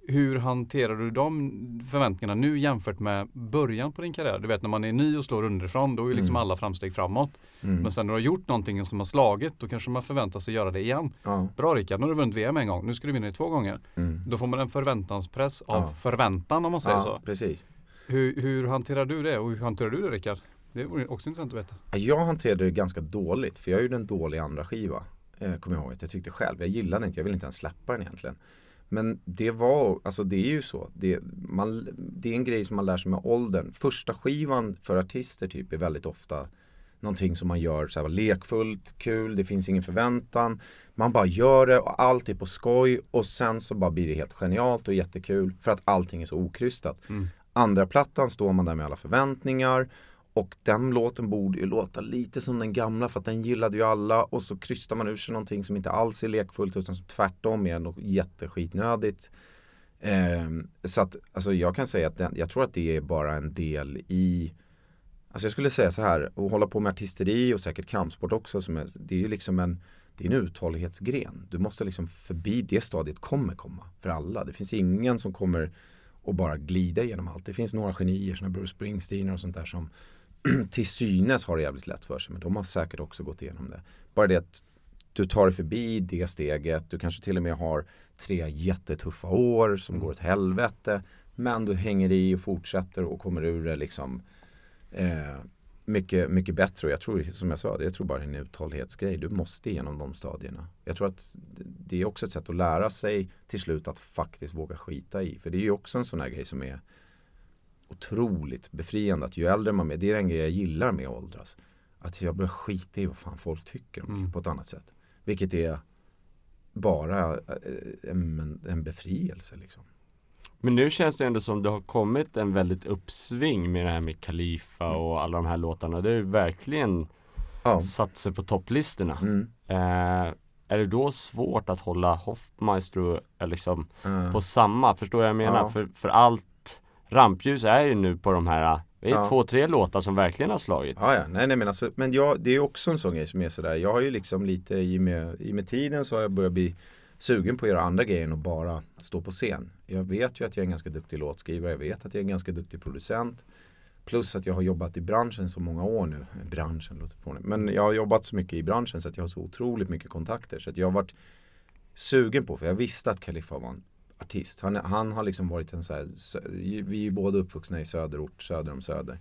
Hur hanterar du de förväntningarna nu jämfört med början på din karriär? Du vet när man är ny och slår underifrån då är liksom Mm. alla framsteg framåt. Mm. Men sen när du har gjort någonting som har slagit då kanske man förväntar sig göra det igen. Ja. Bra Rickard, nu har du vunnit VM en gång, nu ska du vinna det två gånger. Mm. Då får man en förväntanspress av Ja. förväntan om man säger ja, så. precis. Hur, hur hanterar du det och hur hanterar du det Rickard? Det vore också intressant att veta. Jag hanterade det ganska dåligt för jag gjorde en dålig andra skiva. Eh, kommer jag ihåg att jag tyckte själv. Jag gillade inte, jag ville inte ens släppa den egentligen. Men det var, alltså det är ju så. Det, man, det är en grej som man lär sig med åldern. Första skivan för artister typ är väldigt ofta någonting som man gör så här lekfullt, kul, det finns ingen förväntan. Man bara gör det och allt är på skoj och sen så bara blir det helt genialt och jättekul för att allting är så okrystat. Mm. Andra plattan står man där med alla förväntningar och den låten borde ju låta lite som den gamla för att den gillade ju alla och så krystar man ur sig någonting som inte alls är lekfullt utan som tvärtom är något jätteskitnödigt. Eh, så att alltså jag kan säga att den, jag tror att det är bara en del i Alltså jag skulle säga så här, att hålla på med artisteri och säkert kampsport också som är, det är ju liksom en det är en uthållighetsgren. Du måste liksom förbi det stadiet kommer komma för alla. Det finns ingen som kommer och bara glida igenom allt. Det finns några genier som Bruce Springsteen och sånt där som till synes har det jävligt lätt för sig men de har säkert också gått igenom det. Bara det att du tar dig förbi det steget, du kanske till och med har tre jättetuffa år som går åt helvete men du hänger i och fortsätter och kommer ur det liksom eh, mycket, mycket bättre och jag tror som jag sa, jag tror bara det är en uthållighetsgrej. Du måste igenom de stadierna. Jag tror att det är också ett sätt att lära sig till slut att faktiskt våga skita i. För det är ju också en sån här grej som är otroligt befriande. Att ju äldre man är, det är en grej jag gillar med att åldras. Att jag börjar skita i vad fan folk tycker om mig Mm. på ett annat sätt. Vilket är bara eh, en, en befrielse liksom. Men nu känns det ändå som det har kommit en väldigt uppsving med det här med Khalifa och alla de här låtarna. Det har ju verkligen Ja. satt sig på topplistorna. Mm. Eh, är det då svårt att hålla Hoffmaestro eh, liksom Eh, på samma? Förstår jag vad jag menar? Ja. För, för allt rampljus är ju nu på de här det är Ja. två, tre låtar som verkligen har slagit. Ja, ja, nej, nej men alltså, men jag, det är också en sån grej som är sådär, jag har ju liksom lite i med, i med tiden så har jag börjat bli sugen på att göra andra grejer än att bara stå på scen. Jag vet ju att jag är en ganska duktig låtskrivare, jag vet att jag är en ganska duktig producent. Plus att jag har jobbat i branschen så många år nu. Branschen låter fånigt. Men jag har jobbat så mycket i branschen så att jag har så otroligt mycket kontakter. Så att jag har varit sugen på, för jag visste att Khalifa var en artist. Han, han har liksom varit en så här, vi är ju båda uppvuxna i söderort, söder om söder.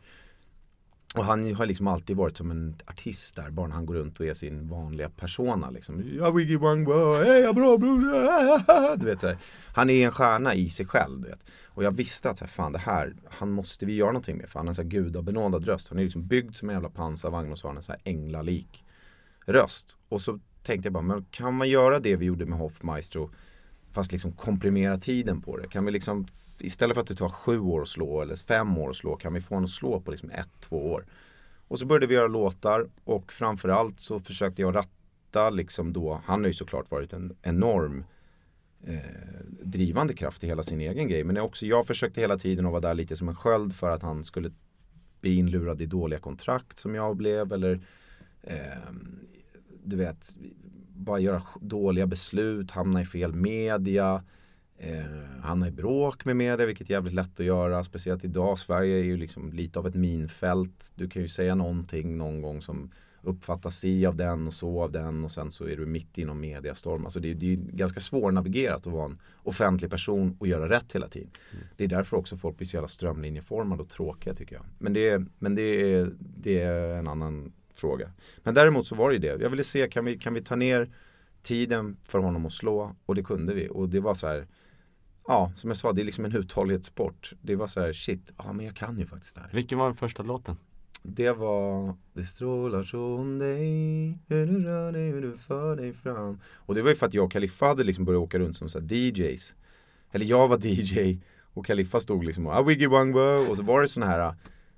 Och han har liksom alltid varit som en artist där, bara när han går runt och är sin vanliga persona liksom. Ja, wiggy wang hej, ja, bra bror, du vet så här. Han är en stjärna i sig själv, du vet. Och jag visste att så här, fan det här, han måste vi göra någonting med för han har en så här gudabenådad röst. Han är liksom byggd som en jävla pansarvagn och så har han en så här änglalik röst. Och så tänkte jag bara, men kan man göra det vi gjorde med Hoffmaestro fast liksom komprimera tiden på det? Kan vi liksom, istället för att det tar sju år att slå eller fem år att slå, kan vi få en att slå på liksom ett, två år? Och så började vi göra låtar och framförallt så försökte jag ratta liksom då, han har ju såklart varit en enorm eh, drivande kraft i hela sin egen grej. Men också jag försökte hela tiden att vara där lite som en sköld för att han skulle bli inlurad i dåliga kontrakt som jag blev eller eh, du vet bara göra dåliga beslut, hamna i fel media eh, hamna i bråk med media vilket är jävligt lätt att göra speciellt idag. Sverige är ju liksom lite av ett minfält. Du kan ju säga någonting någon gång som uppfattas si av den och så av den och sen så är du mitt inom mediastorm. Alltså det, är, det är ganska svårnavigerat att vara en offentlig person och göra rätt hela tiden. Mm. Det är därför också folk blir så jävla strömlinjeformade och tråkiga tycker jag. Men det men det är, det är en annan fråga. Men däremot så var det ju det. Jag ville se, kan vi, kan vi ta ner tiden för honom att slå? Och det kunde vi. Och det var så här Ja, som jag sa, det är liksom en uthållighetssport. Det var så här, shit, ja men jag kan ju faktiskt det här. Vilken var den första låten? Det var Det strålar från dig Hur du rör dig, hur du för dig fram Och det var ju för att jag och Kaliffa hade liksom börjat åka runt som så DJs Eller jag var DJ och Kaliffa stod liksom och ah, wiggy wangwa och så var det såna här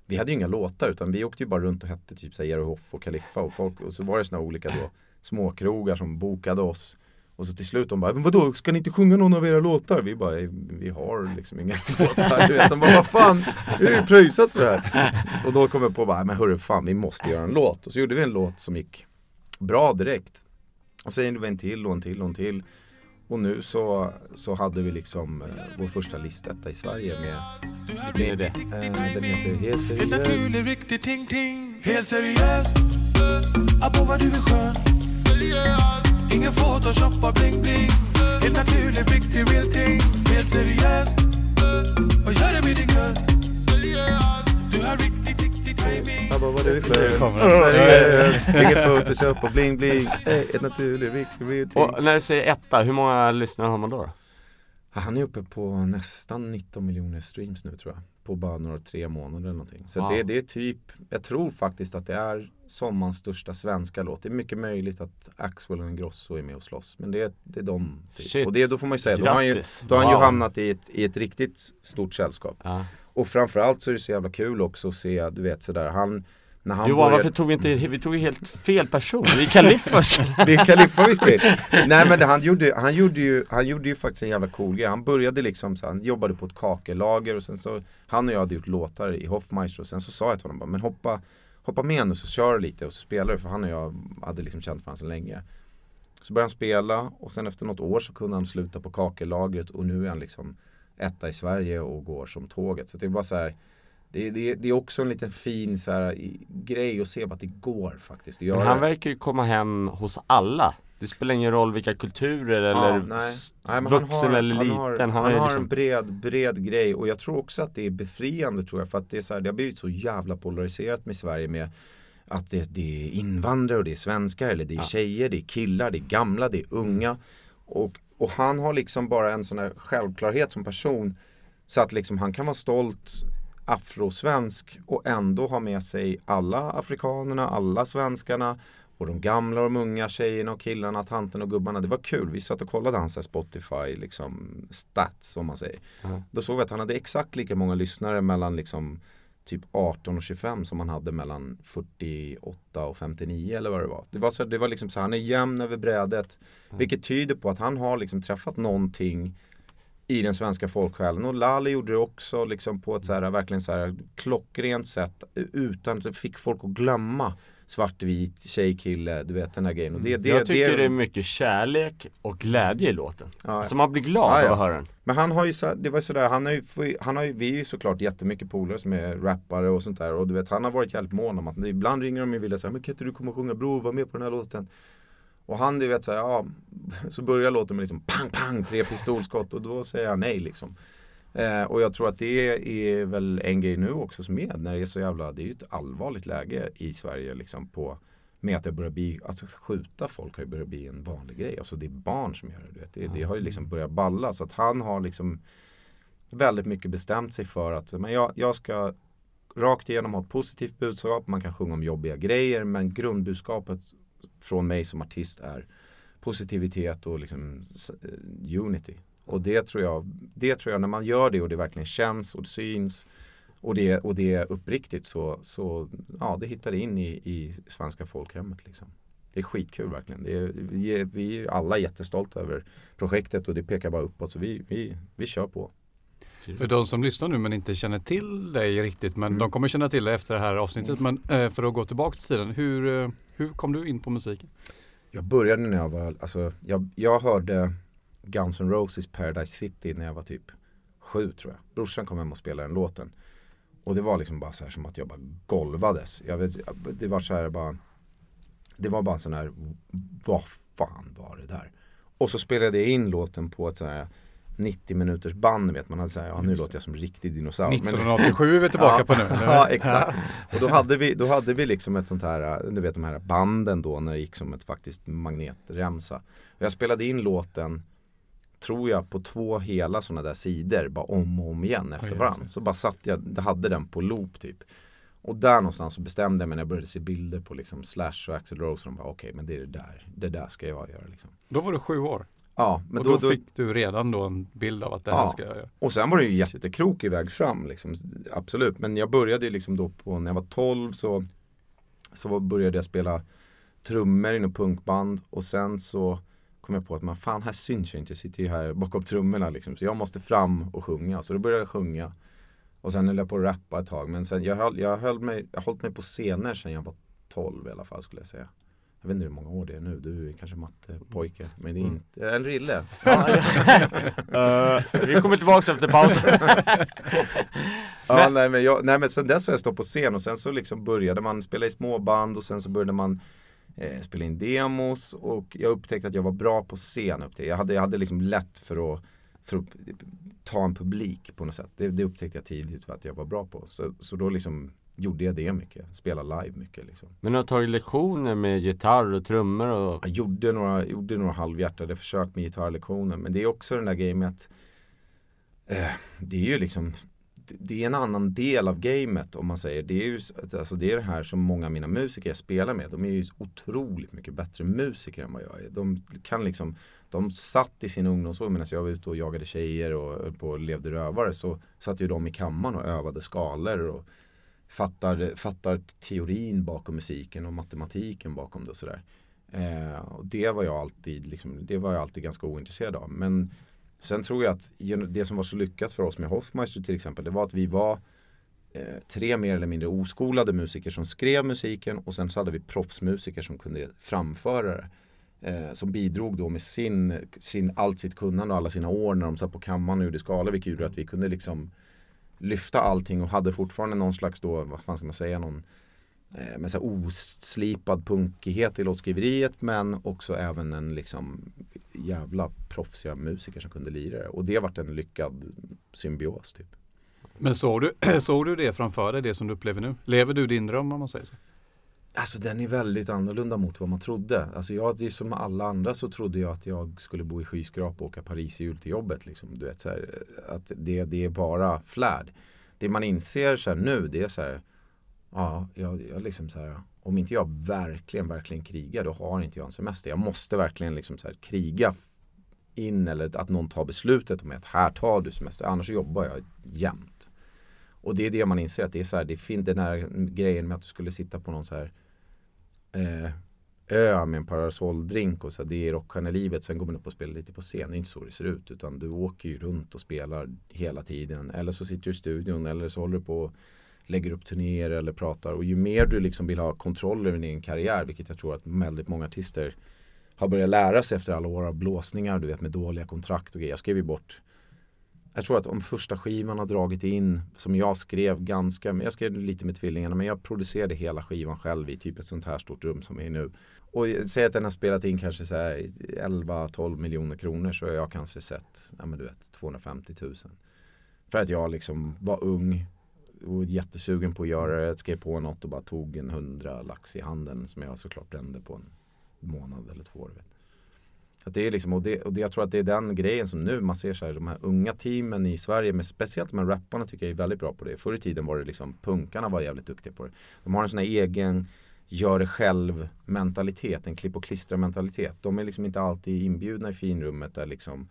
vi hade ju inga låtar utan vi åkte ju bara runt och hette typ såhär Jerry Hoff och Kaliffa och folk och så var det såna olika då småkrogar som bokade oss och så till slut de bara, men vadå, ska ni inte sjunga någon av era låtar? Vi bara, vi har liksom inga låtar. Du vet, de bara, vad fan, vi har ju pröjsat för det här. Och då kom jag på, bara, men hörru fan, vi måste göra en låt. Och så gjorde vi en låt som gick bra direkt. Och sen gjorde vi en till och en till och en till. Och nu så, så hade vi liksom eh, vår första listetta i Sverige med Vilken är det? eh, Den heter Helt Helt seriöst. naturlig, riktig ting-ting Helt seriöst. Abo vad du är skön. Ingen photoshop och bling-bling Helt naturlig, riktig, real ting. Helt seriöst. Vad gör du med din gud? Du har riktigt, riktigt timing Jag bara, vad är det för? kommer Seriöst, ingen photoshop och bling bling. Hey, ett naturligt, riktigt, ting. Och när du säger etta, hur många lyssnare har man då? Han är uppe på nästan 19 miljoner streams nu tror jag. På bara några tre månader eller någonting. Så Wow. det, det är typ, jag tror faktiskt att det är sommarens största svenska låt. Det är mycket möjligt att Axwell och Ingrosso är med och slåss. Men det, är- det är de. Typ. Shit. Och det, då får man ju säga, då har han ju, Grattis! då har han ju Wow. hamnat i ett, i ett riktigt stort sällskap. Ja. Och framförallt så är det så jävla kul också att se, du vet sådär, han när han Johan, började- varför tog vi inte, vi tog ju helt fel person, det är Kaliffas Det är Kaliffa visst det. Nej men det, han, gjorde, han, gjorde ju, han gjorde ju faktiskt en jävla cool grej. Han började liksom så han jobbade på ett kakellager och sen så Han och jag hade gjort låtar i Hoffmeister och sen så sa jag till honom bara, men hoppa Hoppa med nu så kör du lite och så spelar du för han och jag hade liksom känt varandra så länge. Så började han spela och sen efter något år så kunde han sluta på kakellagret och nu är han liksom etta i Sverige och går som tåget. Så det är bara så här det, det, det är också en liten fin så här, grej att se att det går faktiskt göra. Men han verkar ju komma hem hos alla Det spelar ingen roll vilka kulturer eller Ja, nej. Nej, vuxen eller han liten har, Han, han har liksom en bred, bred grej och jag tror också att det är befriande tror jag för att det, är så här, det har blivit så jävla polariserat med Sverige med att det, det är invandrare och det är svenskar eller det är Ja. tjejer, det är killar, det är gamla, det är unga och, och han har liksom bara en sån här självklarhet som person så att liksom han kan vara stolt afrosvensk och ändå ha med sig alla afrikanerna, alla svenskarna och de gamla och de unga tjejerna och killarna, tanten och gubbarna. Det var kul. Vi satt och kollade hans Spotify liksom stats om man säger. Ja. Då såg vi att han hade exakt lika många lyssnare mellan liksom typ 18 och 25 som han hade mellan 48 och 59 eller vad det var. Det var, så, det var liksom så han är jämn över brädet. Vilket tyder på att han har liksom träffat någonting i den svenska folksjälen. Och Lali gjorde det också liksom på ett så här, verkligen så här klockrent sätt utan att det fick folk att glömma svartvit, tjej, kille, du vet den här grejen. Och det, det, Jag tycker det, det, är mycket kärlek och glädje i låten. Ja. Alltså man blir glad Ja, ja. av att höra den. Men han har ju så, det var sådär, han har ju, han har ju, vi är ju såklart jättemycket polare som är rappare och sånt där. Och du vet han har varit jävligt mån om att ibland ringer de och vill säga men kan inte du komma och sjunga? Bror, var med på den här låten. Och han du vet såhär, ja så börjar låten med liksom pang pang, tre pistolskott. Och då säger han nej liksom eh, och jag tror att det är väl en grej nu också som är när det är så jävla, det är ju ett allvarligt läge i Sverige liksom på med att det börjar bli, att skjuta folk har ju börjat bli en vanlig grej. Alltså det är barn som gör det. Du vet. Det, det har ju liksom börjat balla. Så att han har liksom väldigt mycket bestämt sig för att men jag, jag ska rakt igenom ha ett positivt budskap. Man kan sjunga om jobbiga grejer men grundbudskapet från mig som artist är positivitet och liksom eh, unity. Och det tror jag, det tror jag när man gör det och det verkligen känns och det syns och det, och det är uppriktigt så, så ja, det hittar in i, i svenska folkhemmet liksom. Det är skitkul verkligen. Det är, vi, är, vi är alla jättestolta över projektet och det pekar bara uppåt så vi, vi, vi kör på. För de som lyssnar nu men inte känner till dig riktigt, men Mm. de kommer känna till dig efter det här avsnittet. Men eh, för att gå tillbaka till tiden, hur, eh, hur kom du in på musiken? Jag började när jag var, alltså jag, jag hörde Guns N' Roses Paradise City när jag var typ sju tror jag. Brorsan kom hem och spelade den låten. Och det var liksom bara så här som att jag bara golvades. Jag vet, det var så här bara Det var bara en sån här Vad fan var det där? Och så spelade jag in låten på ett så här 90 minuters band vet man hade så här, ja nu låter jag som riktig dinosaur. Men- 1987 är vi tillbaka på nu. ja, exakt. Och då hade, vi, då hade vi liksom ett sånt här, du vet de här banden då när det gick som ett faktiskt magnetremsa. Och jag spelade in låten, tror jag, på två hela sådana där sidor, bara om och om igen efter varandra. Så bara satt jag, hade den på loop typ. Och där någonstans så bestämde jag mig när jag började se bilder på liksom Slash och Axl Rose och de bara okej men det är det där, det där ska jag göra liksom. Då var du sju år. Ja, men och då, då, då, fick du redan då en bild av att det här Ja. ska jag göra. Och sen var det ju jättekrokig väg fram liksom, absolut. Men jag började ju liksom då på, när jag var 12 så, så började jag spela trummor i något punkband och sen så kom jag på att man fan här syns jag inte, jag sitter ju här bakom trummorna liksom. Så jag måste fram och sjunga, så då började jag sjunga. Och sen höll jag på att rappa ett tag, men sen jag höll, jag höll mig, jag hållit mig på scener sen jag var 12 i alla fall skulle jag säga. Jag vet inte hur många år det är nu, du är kanske mattepojke, men det är Mm. inte, en rille. Eh, vi kommer tillbaka efter pausen. Ja, nej, men jag, nej men sen dess har jag stått på scen och sen så liksom började man spela i småband och sen så började man eh, spela in demos och jag upptäckte att jag var bra på scen upp till. Jag hade, jag hade liksom lätt för att, för att ta en publik på något sätt. Det, det upptäckte jag tidigt att jag var bra på. Så, så då liksom gjorde jag det mycket, spela live mycket liksom. Men du har tagit lektioner med gitarr och trummor och Jag gjorde några, gjorde några halvhjärtade försök med gitarrlektioner men det är också den där grejen med att eh, det är ju liksom det- är en annan del av gamet om man säger. Det är ju alltså det, är det här som många av mina musiker jag spelar med. De är ju otroligt mycket bättre musiker än vad jag är. De kan liksom De satt i sin ungdomsår medan jag var ute och jagade tjejer och höll på och levde rövare så satt ju de i kammaren och övade skalor och fattar, fattar teorin bakom musiken och matematiken bakom det och sådär. Eh, och det var jag alltid liksom, det var jag alltid ganska ointresserad av. Men sen tror jag att det som var så lyckat för oss med Hoffmeister till exempel, det var att vi var eh, tre mer eller mindre oskolade musiker som skrev musiken och sen så hade vi proffsmusiker som kunde framföra det. Eh, som bidrog då med sin, sin, allt sitt kunnande och alla sina år när de satt på kammaren och gjorde skala vilket gjorde att vi kunde liksom lyfta allting och hade fortfarande någon slags då, vad fan ska man säga, någon med så oslipad punkighet i låtskriveriet men också även en liksom jävla proffsiga musiker som kunde lira det. Och det vart en lyckad symbios typ. Men såg du, såg du det framför dig, det som du upplever nu? Lever du din dröm om man säger så? Alltså den är väldigt annorlunda mot vad man trodde. Alltså jag, det är som alla andra så trodde jag att jag skulle bo i skyskrapa och åka Paris jul till jobbet. Liksom. Du vet, så här, att det, det är bara flärd. Det man inser så här, nu det är så här, ja, jag, jag liksom så här, om inte jag verkligen, verkligen krigar då har inte jag en semester. Jag måste verkligen liksom så här, kriga in eller att någon tar beslutet om att här tar du semester, annars jobbar jag jämt. Och det är det man inser att det är så här, det finns den här grejen med att du skulle sitta på någon så här eh, ö med en parasolldrink och så här, det är rockstjärnelivet. Sen går man upp och spelar lite på scen. Det är inte så det ser ut. Utan du åker ju runt och spelar hela tiden. Eller så sitter du i studion eller så håller du på och lägger upp turnéer eller pratar. Och ju mer du liksom vill ha kontroll över din karriär, vilket jag tror att väldigt många artister har börjat lära sig efter alla år av blåsningar, du vet med dåliga kontrakt och grejer. Jag skrev ju bort jag tror att om första skivan har dragit in, som jag skrev ganska, men jag skrev lite med tvillingarna, men jag producerade hela skivan själv i typ ett sånt här stort rum som är nu. Och säg att den har spelat in kanske så 11-12 miljoner kronor så har jag kanske sett, ja men du vet, 250 000. För att jag liksom var ung och jättesugen på att göra det, skrev på något och bara tog en hundra lax i handen som jag såklart brände på en månad eller två. år. vet. Att det är liksom, och, det, och det, jag tror att det är den grejen som nu man ser så här, de här unga teamen i Sverige, Men speciellt med rapparna tycker jag är väldigt bra på det. Förr i tiden var det liksom, punkarna var jävligt duktiga på det. De har en sån här egen, gör det själv mentalitet, en klipp och klistra mentalitet. De är liksom inte alltid inbjudna i finrummet där liksom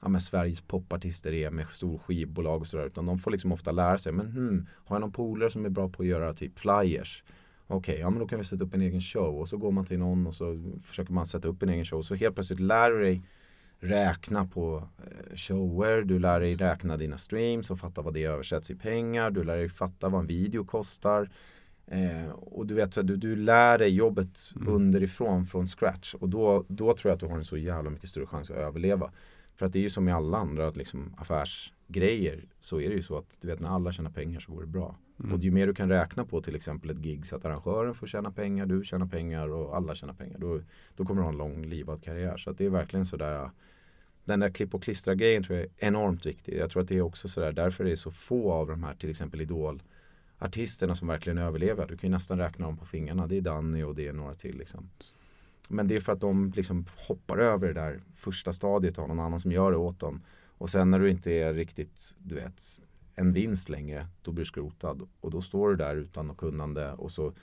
ja, men Sveriges popartister är med stor skivbolag och sådär. Utan de får liksom ofta lära sig, men hmm, har jag någon polare som är bra på att göra typ flyers? Okej, okay, ja men då kan vi sätta upp en egen show och så går man till någon och så försöker man sätta upp en egen show. Så helt plötsligt lär du dig räkna på eh, shower, du lär dig räkna dina streams och fatta vad det översätts i pengar, du lär dig fatta vad en video kostar. Eh, och du vet, så du, du lär dig jobbet mm. underifrån från scratch och då, då tror jag att du har en så jävla mycket större chans att överleva. För att det är ju som i alla andra liksom, affärsgrejer så är det ju så att du vet när alla tjänar pengar så går det bra. Mm. Och ju mer du kan räkna på till exempel ett gig så att arrangören får tjäna pengar, du tjänar pengar och alla tjänar pengar. Då, då kommer du ha en lång livad karriär. Så att det är verkligen sådär den där klipp och klistra grejen tror jag är enormt viktig. Jag tror att det är också sådär därför är det så få av de här till exempel Idol artisterna som verkligen överlever. Du kan ju nästan räkna dem på fingrarna. Det är Danny och det är några till liksom. Men det är för att de liksom hoppar över det där första stadiet och har någon annan som gör det åt dem. Och sen när du inte är riktigt, du vet, en vinst längre, då blir du skrotad. Och då står du där utan något kunnande och så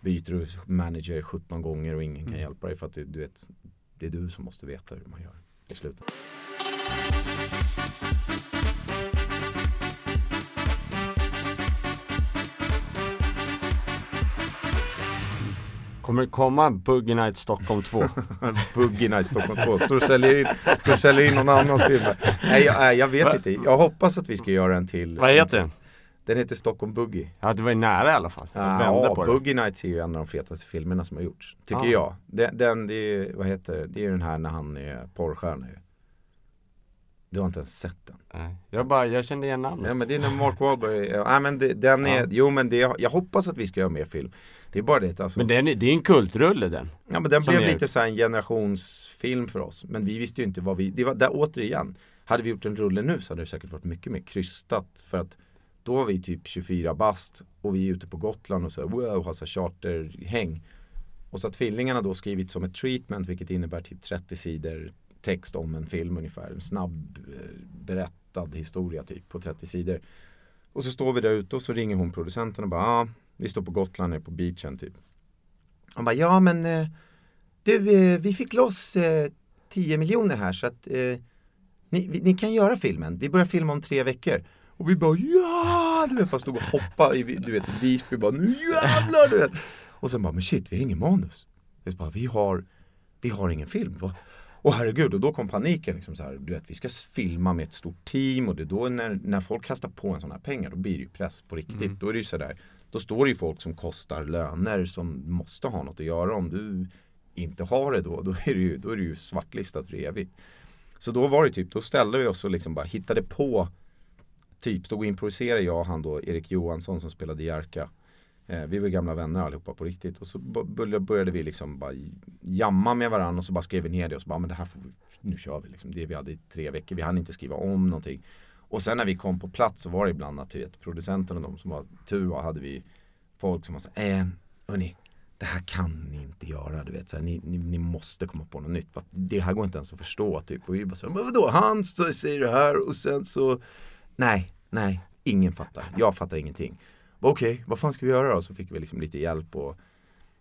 byter du manager 17 gånger och ingen kan mm. hjälpa dig för att det, du vet, det är du som måste veta hur man gör i slutet. Kommer det komma Boogie Night Stockholm 2? Boogie Night Stockholm 2, står och säljer in, står och säljer in någon annans film Nej jag, jag vet inte, jag hoppas att vi ska göra en till Vad heter den? Den heter Stockholm Boogie Ja det var ju nära i alla fall Ja, på Boogie Nights är ju en av de fetaste filmerna som har gjorts Tycker ah. jag Den, den det är, vad heter det, är den här när han är porrstjärna ju du har inte ens sett den? Nej, jag bara, jag kände igen namnet. Ja men det är när Mark Wahlberg, ja men det, den är, ja. jo men det, jag hoppas att vi ska göra mer film. Det är bara det alltså. Men den, det är en kultrulle den. Ja men den blev är... lite så en generationsfilm för oss. Men vi visste ju inte vad vi, det var där återigen. Hade vi gjort en rulle nu så hade det säkert varit mycket mer krystat. För att då var vi typ 24 bast och vi är ute på Gotland och så wow, har så charterhäng. Och så har tvillingarna då skrivit som ett treatment vilket innebär typ 30 sidor text om en film ungefär. En snabb eh, berättad historia typ på 30 sidor. Och så står vi där ute och så ringer hon producenten och bara ah, vi står på Gotland nere på beachen typ. Han bara ja men eh, du eh, vi fick loss 10 miljoner här så att ni, ni kan göra filmen. Vi börjar filma om tre veckor. Och vi bara ja! Du vet, bara stod och hoppade i du vet, Visby bara nu jävlar! Du vet. Och sen bara men shit vi har ingen manus. Vi, bara, vi, har, vi har ingen film. Och herregud, och då kom paniken. Liksom så här, du vet, vi ska filma med ett stort team och det är då när, när folk kastar på en sån här pengar då blir det ju press på riktigt. Mm. Då är det ju sådär, då står det ju folk som kostar löner som måste ha något att göra. Om du inte har det då, då är det ju, då är det ju svartlistat för evigt. Så då var det typ, då ställde vi oss och liksom bara hittade på Typ stod och improviserade jag och han då, Erik Johansson som spelade Jerka. Eh, vi var gamla vänner allihopa på riktigt och så började vi liksom bara jamma med varandra och så bara skrev vi ner det och så bara men det här får vi, nu kör vi liksom. Det vi hade i tre veckor, vi hann inte skriva om någonting. Och sen när vi kom på plats så var det ibland att producenten och de som var tur var hade vi folk som var så eh, hörni, det här kan ni inte göra, du vet, så här, ni, ni, ni, måste komma på något nytt. Det här går inte ens att förstå, typ. Och vi bara så men vadå, han säger det här och sen så, nej, nej, ingen fattar, jag fattar ingenting okej, okay, vad fan ska vi göra då? Så fick vi liksom lite hjälp och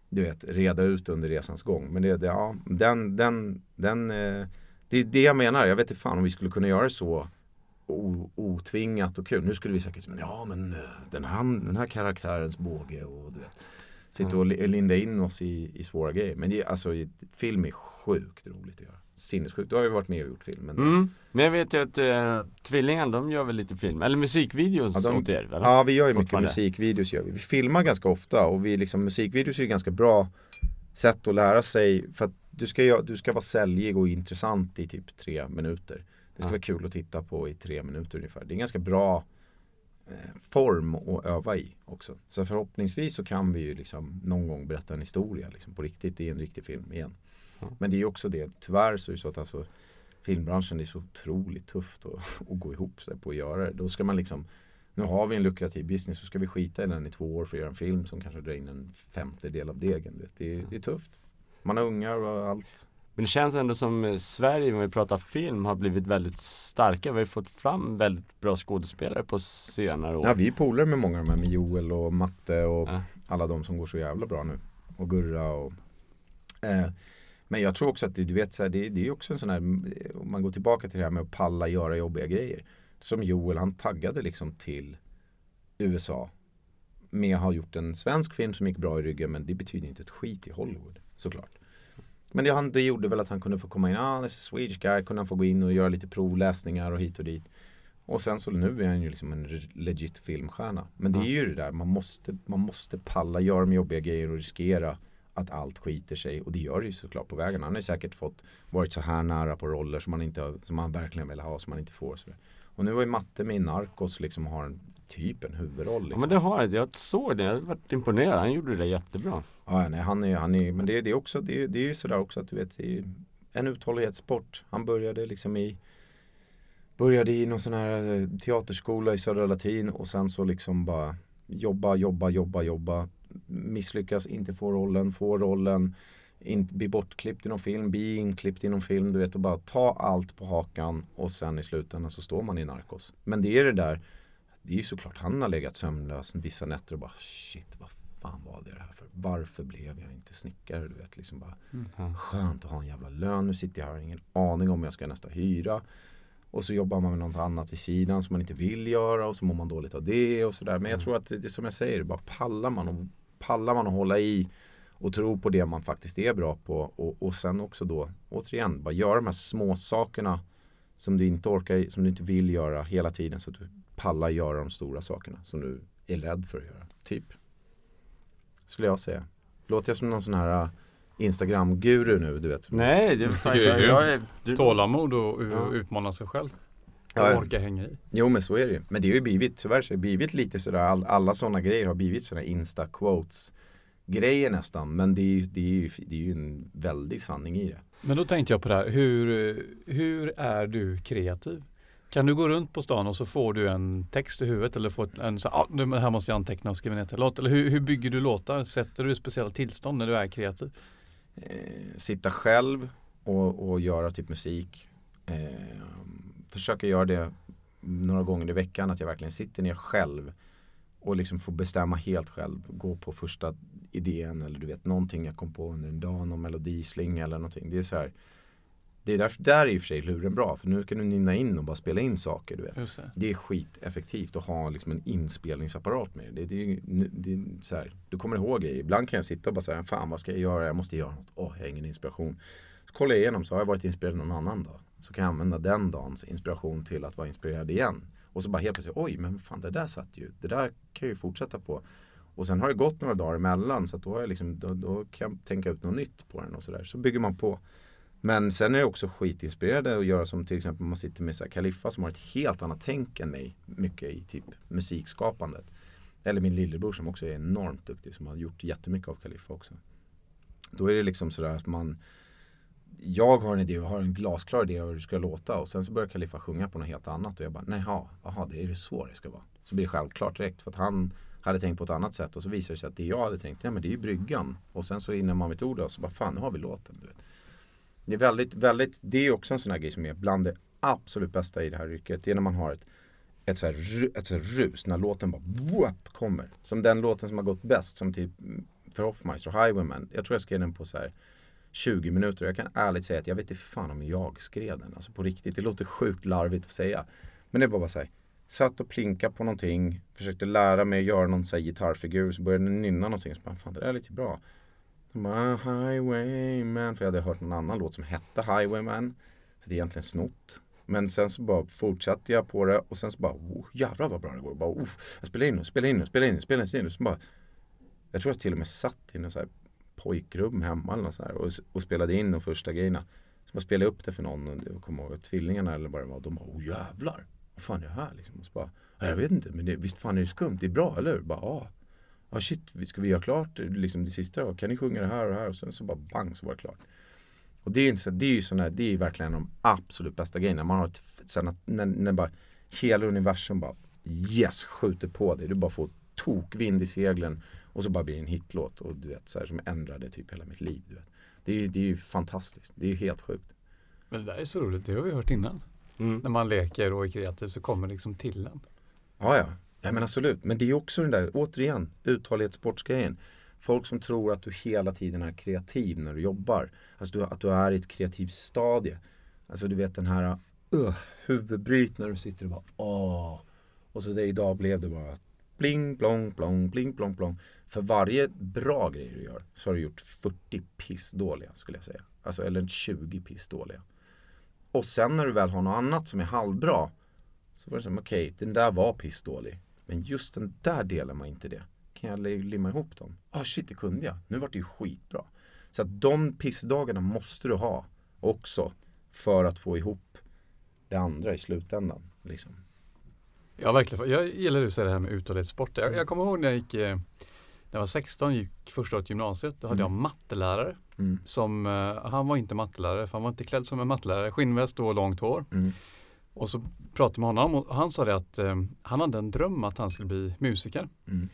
du vet, reda ut under resans gång. Men det, det ja, den, den, den, eh, det är det jag menar. Jag vet inte fan om vi skulle kunna göra det så otvingat och kul. Nu skulle vi säkert säga, ja men eh, den här, den här karaktärens båge och du vet. Sitta och linda in oss i, i svåra grejer. Men det, alltså film är sjukt roligt att göra sinnessjukt. Du har ju varit med och gjort film. Men, mm. men jag vet ju att uh, tvillingarna de gör väl lite film, eller musikvideos ja, de, åt er? Eller? Ja vi gör ju mycket musikvideos. Gör vi. vi filmar ganska ofta och vi liksom, musikvideos är ju ganska bra sätt att lära sig. För att du ska, du ska vara säljig och intressant i typ tre minuter. Det ska ja. vara kul att titta på i tre minuter ungefär. Det är en ganska bra eh, form att öva i också. Så förhoppningsvis så kan vi ju liksom någon gång berätta en historia liksom, på riktigt i en riktig film igen. Men det är också det, tyvärr så är det så att alltså, filmbranschen är så otroligt tufft att, att gå ihop sig på att göra det. Då ska man liksom nu har vi en lukrativ business så ska vi skita i den i två år för att göra en film som kanske drar in en femtedel av degen. Det är, det är tufft. Man har ungar och allt. Men det känns ändå som Sverige, om vi pratar film, har blivit väldigt starka. Vi har fått fram väldigt bra skådespelare på senare år. Ja, vi är polare med många av de här, med Joel och Matte och ja. alla de som går så jävla bra nu. och Gurra och eh, Men jag tror också att du vet så här, det, det är också en sån här Om man går tillbaka till det här med att palla göra jobbiga grejer Som Joel han taggade liksom till USA Med att ha gjort en svensk film som gick bra i ryggen men det betyder inte ett skit i Hollywood såklart men det, han, det gjorde väl att han kunde få komma in, ah, this is Swedish guy, kunde han få gå in och göra lite provläsningar och hit och dit. Och sen så nu är han ju liksom en legit filmstjärna. Men det är ju det där, man måste, man måste palla göra de jobbiga grejer och riskera att allt skiter sig. Och det gör det ju såklart på vägen. Han har ju säkert fått varit så här nära på roller som man, inte som man verkligen vill ha, som man inte får. Så och nu var ju Matte med i Narcos liksom har en typ en huvudroll. Liksom. Ja, men det har jag, jag såg det, jag varit imponerad. Han gjorde det jättebra. Ja, nej, han är, han är, men det, det är också, det, det är ju sådär också att du vet, en uthållighetssport. Han började liksom i Började i någon sån här eh, teaterskola i Södra Latin och sen så liksom bara jobba, jobba, jobba, jobba. Misslyckas, inte få rollen, få rollen. In, bli bortklippt i någon film, bli inklippt i någon film. Du vet och bara ta allt på hakan och sen i slutändan så står man i Narcos. Men det är det där det är ju såklart han har legat sömnlös vissa nätter och bara shit vad fan var det här för? Varför blev jag inte snickare? Du vet liksom bara mm. skönt att ha en jävla lön. Nu sitter jag här och har ingen aning om jag ska nästa hyra. Och så jobbar man med något annat i sidan som man inte vill göra och så mår man dåligt av det och sådär. Men jag mm. tror att det är som jag säger, bara pallar man och pallar man att hålla i och tro på det man faktiskt är bra på och, och sen också då återigen bara göra de här små sakerna som du inte orkar, som du inte vill göra hela tiden så att du pallar göra de stora sakerna som du är rädd för att göra. Typ. Skulle jag säga. Låter jag som någon sån här äh, Instagram-guru nu, du vet? Nej, det är fan, jag, jag är, du... Tålamod och ja. utmana sig själv. Och ja, orka hänga i. Jo men så är det ju. Men det har ju blivit, tyvärr så har det blivit lite sådär, all, alla sådana grejer har blivit sådana Insta-quotes grejer nästan. Men det är, ju, det, är ju, det är ju en väldig sanning i det. Men då tänkte jag på det här, hur, hur är du kreativ? Kan du gå runt på stan och så får du en text i huvudet eller får en så ah, det här måste jag anteckna och skriva ner till låt. Eller hur, hur bygger du låtar? Sätter du speciella tillstånd när du är kreativ? Eh, sitta själv och, och göra typ musik. Eh, försöka göra det några gånger i veckan. Att jag verkligen sitter ner själv och liksom får bestämma helt själv. Gå på första idén eller du vet någonting jag kom på under en dag. Någon melodislinga eller någonting. Det är så här det är därför, där är i och för sig luren bra för nu kan du nynna in och bara spela in saker. Du vet. Det. det. är skiteffektivt att ha liksom en inspelningsapparat med det. det, det, det är så här, du kommer ihåg grejer. Ibland kan jag sitta och bara säga, fan vad ska jag göra? Jag måste göra något. Åh, oh, jag har ingen inspiration. Så kollar jag igenom så har jag varit inspirerad någon annan dag. Så kan jag använda den dagens inspiration till att vara inspirerad igen. Och så bara helt plötsligt, oj men fan det där satt ju. Det där kan jag ju fortsätta på. Och sen har det gått några dagar emellan så då, har jag liksom, då, då kan jag tänka ut något nytt på den och sådär. Så bygger man på. Men sen är jag också skitinspirerad att göra som till exempel man sitter med så Kaliffa som har ett helt annat tänk än mig. Mycket i typ musikskapandet. Eller min lillebror som också är enormt duktig som har gjort jättemycket av Kaliffa också. Då är det liksom sådär att man jag har en idé och har en glasklar idé av hur det ska låta och sen så börjar Kaliffa sjunga på något helt annat och jag bara, nej jaha, det är det så det ska vara. Så blir det självklart direkt för att han hade tänkt på ett annat sätt och så visar det sig att det jag hade tänkt, ja men det är ju bryggan. Och sen så innan man vet ordet så bara, fan nu har vi låten. Du vet. Det är väldigt, väldigt, det är också en sån här grej som är bland det absolut bästa i det här yrket. Det är när man har ett, ett, så här, ett så här rus, när låten bara whoop, kommer. Som den låten som har gått bäst, som typ för Hoffmeister och Highwayman. Jag tror jag skrev den på så här 20 minuter. Jag kan ärligt säga att jag vet inte fan om jag skrev den. Alltså på riktigt, det låter sjukt larvigt att säga. Men det är bara så här, satt och plinka på någonting, försökte lära mig att göra någon så här gitarrfigur, så började den nynna någonting. Så bara, fan det där är lite bra. My Highwayman. För jag hade hört någon annan låt som hette Highwayman. Så det är egentligen snott. Men sen så bara fortsatte jag på det och sen så bara oh, jävlar vad bra det går. Bara, oh, jag spelar in nu, spelar in nu, spelar in nu, spelar in nu. Så bara, jag tror jag till och med satt i något så här pojkrum hemma eller något så här och, och spelade in de första grejerna. Så man spelade upp det för någon, och jag kommer ihåg tvillingarna eller vad det var. De bara, oh jävlar, vad fan är det här liksom? Och så bara, jag vet inte, men det, visst fan är det skumt, det är bra, eller hur? Bara, ja ah, shit, ska vi göra klart liksom det sista då? Kan ni sjunga det här och det här? Och sen så bara bang så var det klart. Och det är, inte så, det är ju sådana, det är verkligen de absolut bästa grejerna. Man har ett, sen när, när bara hela universum bara yes, skjuter på dig. Du bara får tokvind i seglen och så bara blir det en hitlåt och du vet så här som ändrade typ hela mitt liv. Du vet. Det är ju det är fantastiskt. Det är ju helt sjukt. Men det där är så roligt, det har vi hört innan. Mm. När man leker och är kreativ så kommer det liksom till en. Ja, ja. Ja men absolut, men det är också den där, återigen, uthållighetssportsgrejen. Folk som tror att du hela tiden är kreativ när du jobbar. Alltså du, att du är i ett kreativt stadie. Alltså du vet den här uh, huvudbryt när du sitter och bara åh. Och så det idag blev det bara bling blong blong bling blong blong. För varje bra grej du gör så har du gjort 40 pissdåliga skulle jag säga. Alltså eller 20 pissdåliga. Och sen när du väl har något annat som är halvbra så var det som okej, okay, den där var pissdålig. Men just den där delen var inte det. Kan jag limma ihop dem? Ah shit, det kunde jag. Nu vart det ju skitbra. Så att de pissdagarna måste du ha också för att få ihop det andra i slutändan. Liksom. Ja, verkligen. Jag gillar du säger det här med uthållighetssport. Jag, jag kommer ihåg när jag gick eh, när jag var 16 gick första året gymnasiet. Då hade Mm. jag mattelärare. Mm. Som, eh, han var inte mattelärare för han var inte klädd som en mattelärare. Skinnväst och långt hår. Mm. Och så pratade jag med honom och han sa det att eh, han hade en dröm att han skulle bli musiker. Mm.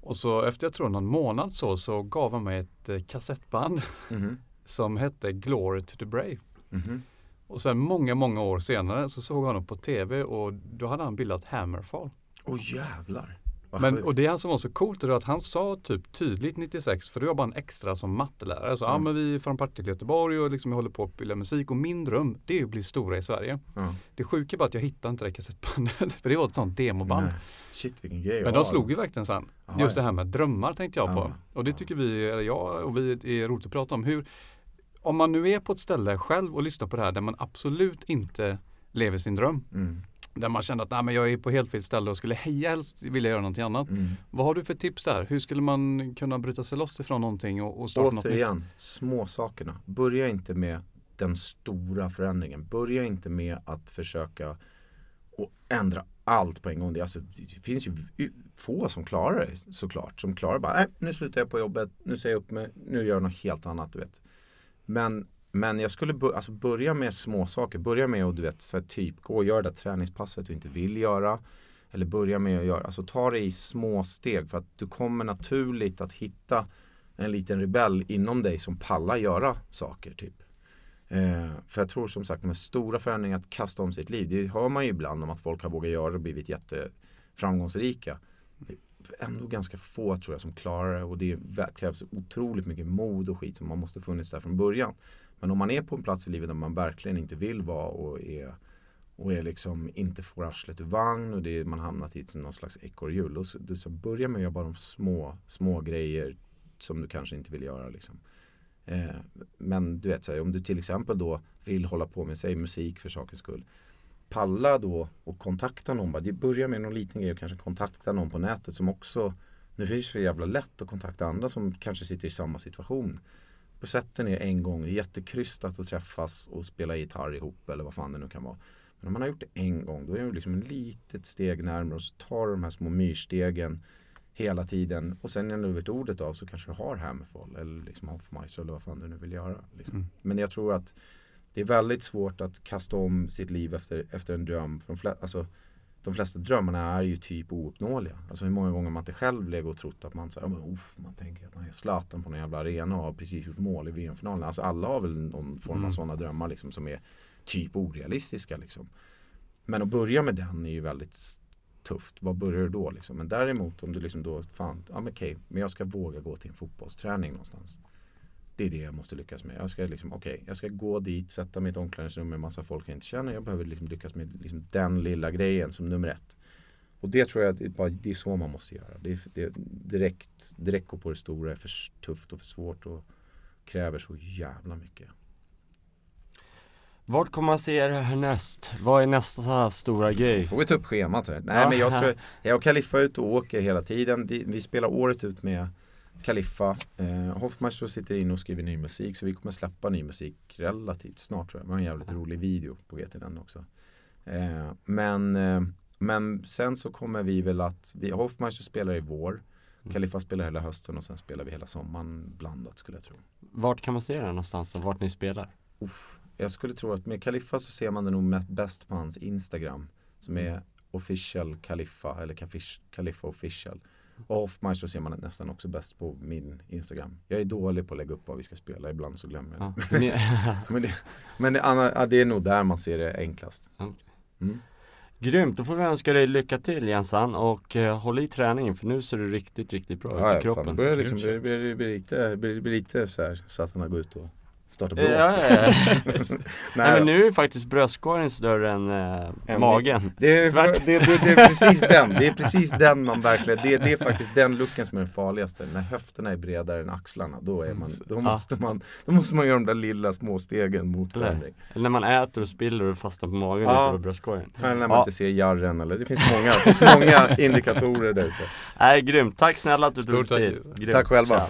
Och så efter jag tror någon månad så, så gav han mig ett eh, kassettband Mhm. som hette Glory to the Brave. Mhm. Och sen många, många år senare så såg jag honom på tv och då hade han bildat Hammerfall. Åh jävlar. Men, och det han som var så coolt är att han sa typ tydligt 96, för då bara en extra som mattelärare. Så, Mm. men vi är från Partille Göteborg och liksom jag håller på att spela musik och min dröm det är att bli stora i Sverige. ja. Det sjuka är bara att jag hittade inte det kassettbandet, för det var ett sånt demoband. Nej. Shit vilken grej Men de slog ju verkligen sen. Jaha, Just det här med drömmar tänkte jag Ja, på. Och det tycker vi, eller jag och vi är roligt att prata om. Hur, om man nu är på ett ställe själv och lyssnar på det här där man absolut inte lever sin dröm. Mm. Där man känner att Nej, men jag är på helt fel ställe och skulle heja helst vilja göra någonting annat. Mm. Vad har du för tips där? Hur skulle man kunna bryta sig loss ifrån någonting och, och starta något nytt? Återigen, små sakerna. Börja inte med den stora förändringen. Börja inte med att försöka och ändra allt på en gång. Det, alltså, det finns ju få som klarar det såklart. Som klarar bara, nej nu slutar jag på jobbet, nu säger jag upp mig, nu gör jag något helt annat. Du vet. Men, men jag skulle bör, alltså börja med små saker. Börja med att du vet, så här, typ gå och göra det där träningspasset du inte vill göra. Eller börja med att göra, alltså ta det i små steg för att du kommer naturligt att hitta en liten rebell inom dig som pallar göra saker typ. Eh, för jag tror som sagt med stora förändringar att kasta om sitt liv. Det hör man ju ibland om att folk har vågat göra det och blivit jätteframgångsrika. Det är ändå ganska få tror jag som klarar det och det krävs otroligt mycket mod och skit som man måste funnits där från början. Men om man är på en plats i livet där man verkligen inte vill vara och är och är liksom inte får arslet ur vagn och det är, man hamnat i någon slags ekorrhjul. Så, du så börja med att göra bara de små, små grejer som du kanske inte vill göra. Liksom. Eh, men du vet, så här, om du till exempel då vill hålla på med, säg musik för sakens skull. Palla då och kontakta någon. Bara, börja med någon liten grej och kanske kontakta någon på nätet som också Nu finns det så jävla lätt att kontakta andra som kanske sitter i samma situation. Sätt er ner en gång, det är jättekrystat att träffas och spela gitarr ihop eller vad fan det nu kan vara. Men om man har gjort det en gång då är det liksom ett litet steg närmare och så tar du de här små myrstegen hela tiden och sen när du vet ordet av så kanske du har Hammerfall eller liksom Hoffmeister eller vad fan du nu vill göra. Liksom. Mm. Men jag tror att det är väldigt svårt att kasta om sitt liv efter, efter en dröm. För de, flesta, alltså, de flesta drömmarna är ju typ ouppnåeliga. Alltså hur många gånger man inte själv legat och trott att man, så, ja, men, uff, man tänker att man är Zlatan på någon jävla arena och har precis gjort mål i VM-finalen. Alltså alla har väl någon form av Mm. sådana drömmar liksom, som är typ orealistiska. Liksom. Men att börja med den är ju väldigt tufft. Vad börjar du då? Liksom? Men däremot om du liksom då, fan, ja men okej, men jag ska våga gå till en fotbollsträning någonstans. Det är det jag måste lyckas med. Jag ska liksom, okej, jag ska gå dit, sätta mig i ett omklädningsrum med massa folk jag inte känner. Jag behöver liksom lyckas med liksom den lilla grejen som nummer ett. Och det tror jag det är, bara, det är så man måste göra. Det är, det, direkt, direkt gå på det stora är för tufft och för svårt och kräver så jävla mycket. Vart kommer man se er härnäst? Vad är nästa stora grej? Får vi ta upp schemat här? Nej Ja. men jag tror, jag och Kaliffa är ute och åker hela tiden. Vi, vi spelar året ut med Kaliffa. Eh, Hoffmeister sitter in och skriver ny musik så vi kommer släppa ny musik relativt snart tror jag. Vi har en jävligt rolig video på G till den också. Eh, men, eh, men sen så kommer vi väl att, vi, Hoffmeister spelar i vår. Mm. Kaliffa spelar hela hösten och sen spelar vi hela sommaren blandat skulle jag tro. Vart kan man se er någonstans då? Vart ni spelar? Uff, jag skulle tro att med Kaliffa så ser man det nog bäst på hans Instagram. Som Mm. är official Kaliffa eller Kaliffa official. Och Hoffmeister ser man nästan också bäst på min Instagram. Jag är dålig på att lägga upp vad vi ska spela, ibland så glömmer jag Ja. det. Men, det, men det, Anna, ja, det är nog där man ser det enklast. Ja. Mm. Grymt, då får vi önska dig lycka till Jensan och eh, håll i träningen för nu ser du riktigt, riktigt bra ut Ja, i ja, kroppen. fan, det börjar liksom bli, bli, bli, lite, bli lite så här så att han har gått ut och startat Ja, bråk. ja, ja. Nej, Nej men nu är faktiskt bröstkorgen större än eh, magen. det, är, det, det, det är precis den, det är precis den man verkligen, det, det är faktiskt den looken som är den farligaste. När höfterna är bredare än axlarna, då, är man, då, måste man, då måste man göra de där lilla små stegen mot förändring. Eller när man äter och spiller och fastnar på magen Ja. ja. på bröstkorgen. Eller när man Ja. inte ser jarren eller, det finns många, det finns många indikatorer där ute. Nej, grymt. Tack snälla att du Stort tog dig tack. tid. Grymt. Tack själva. Tja.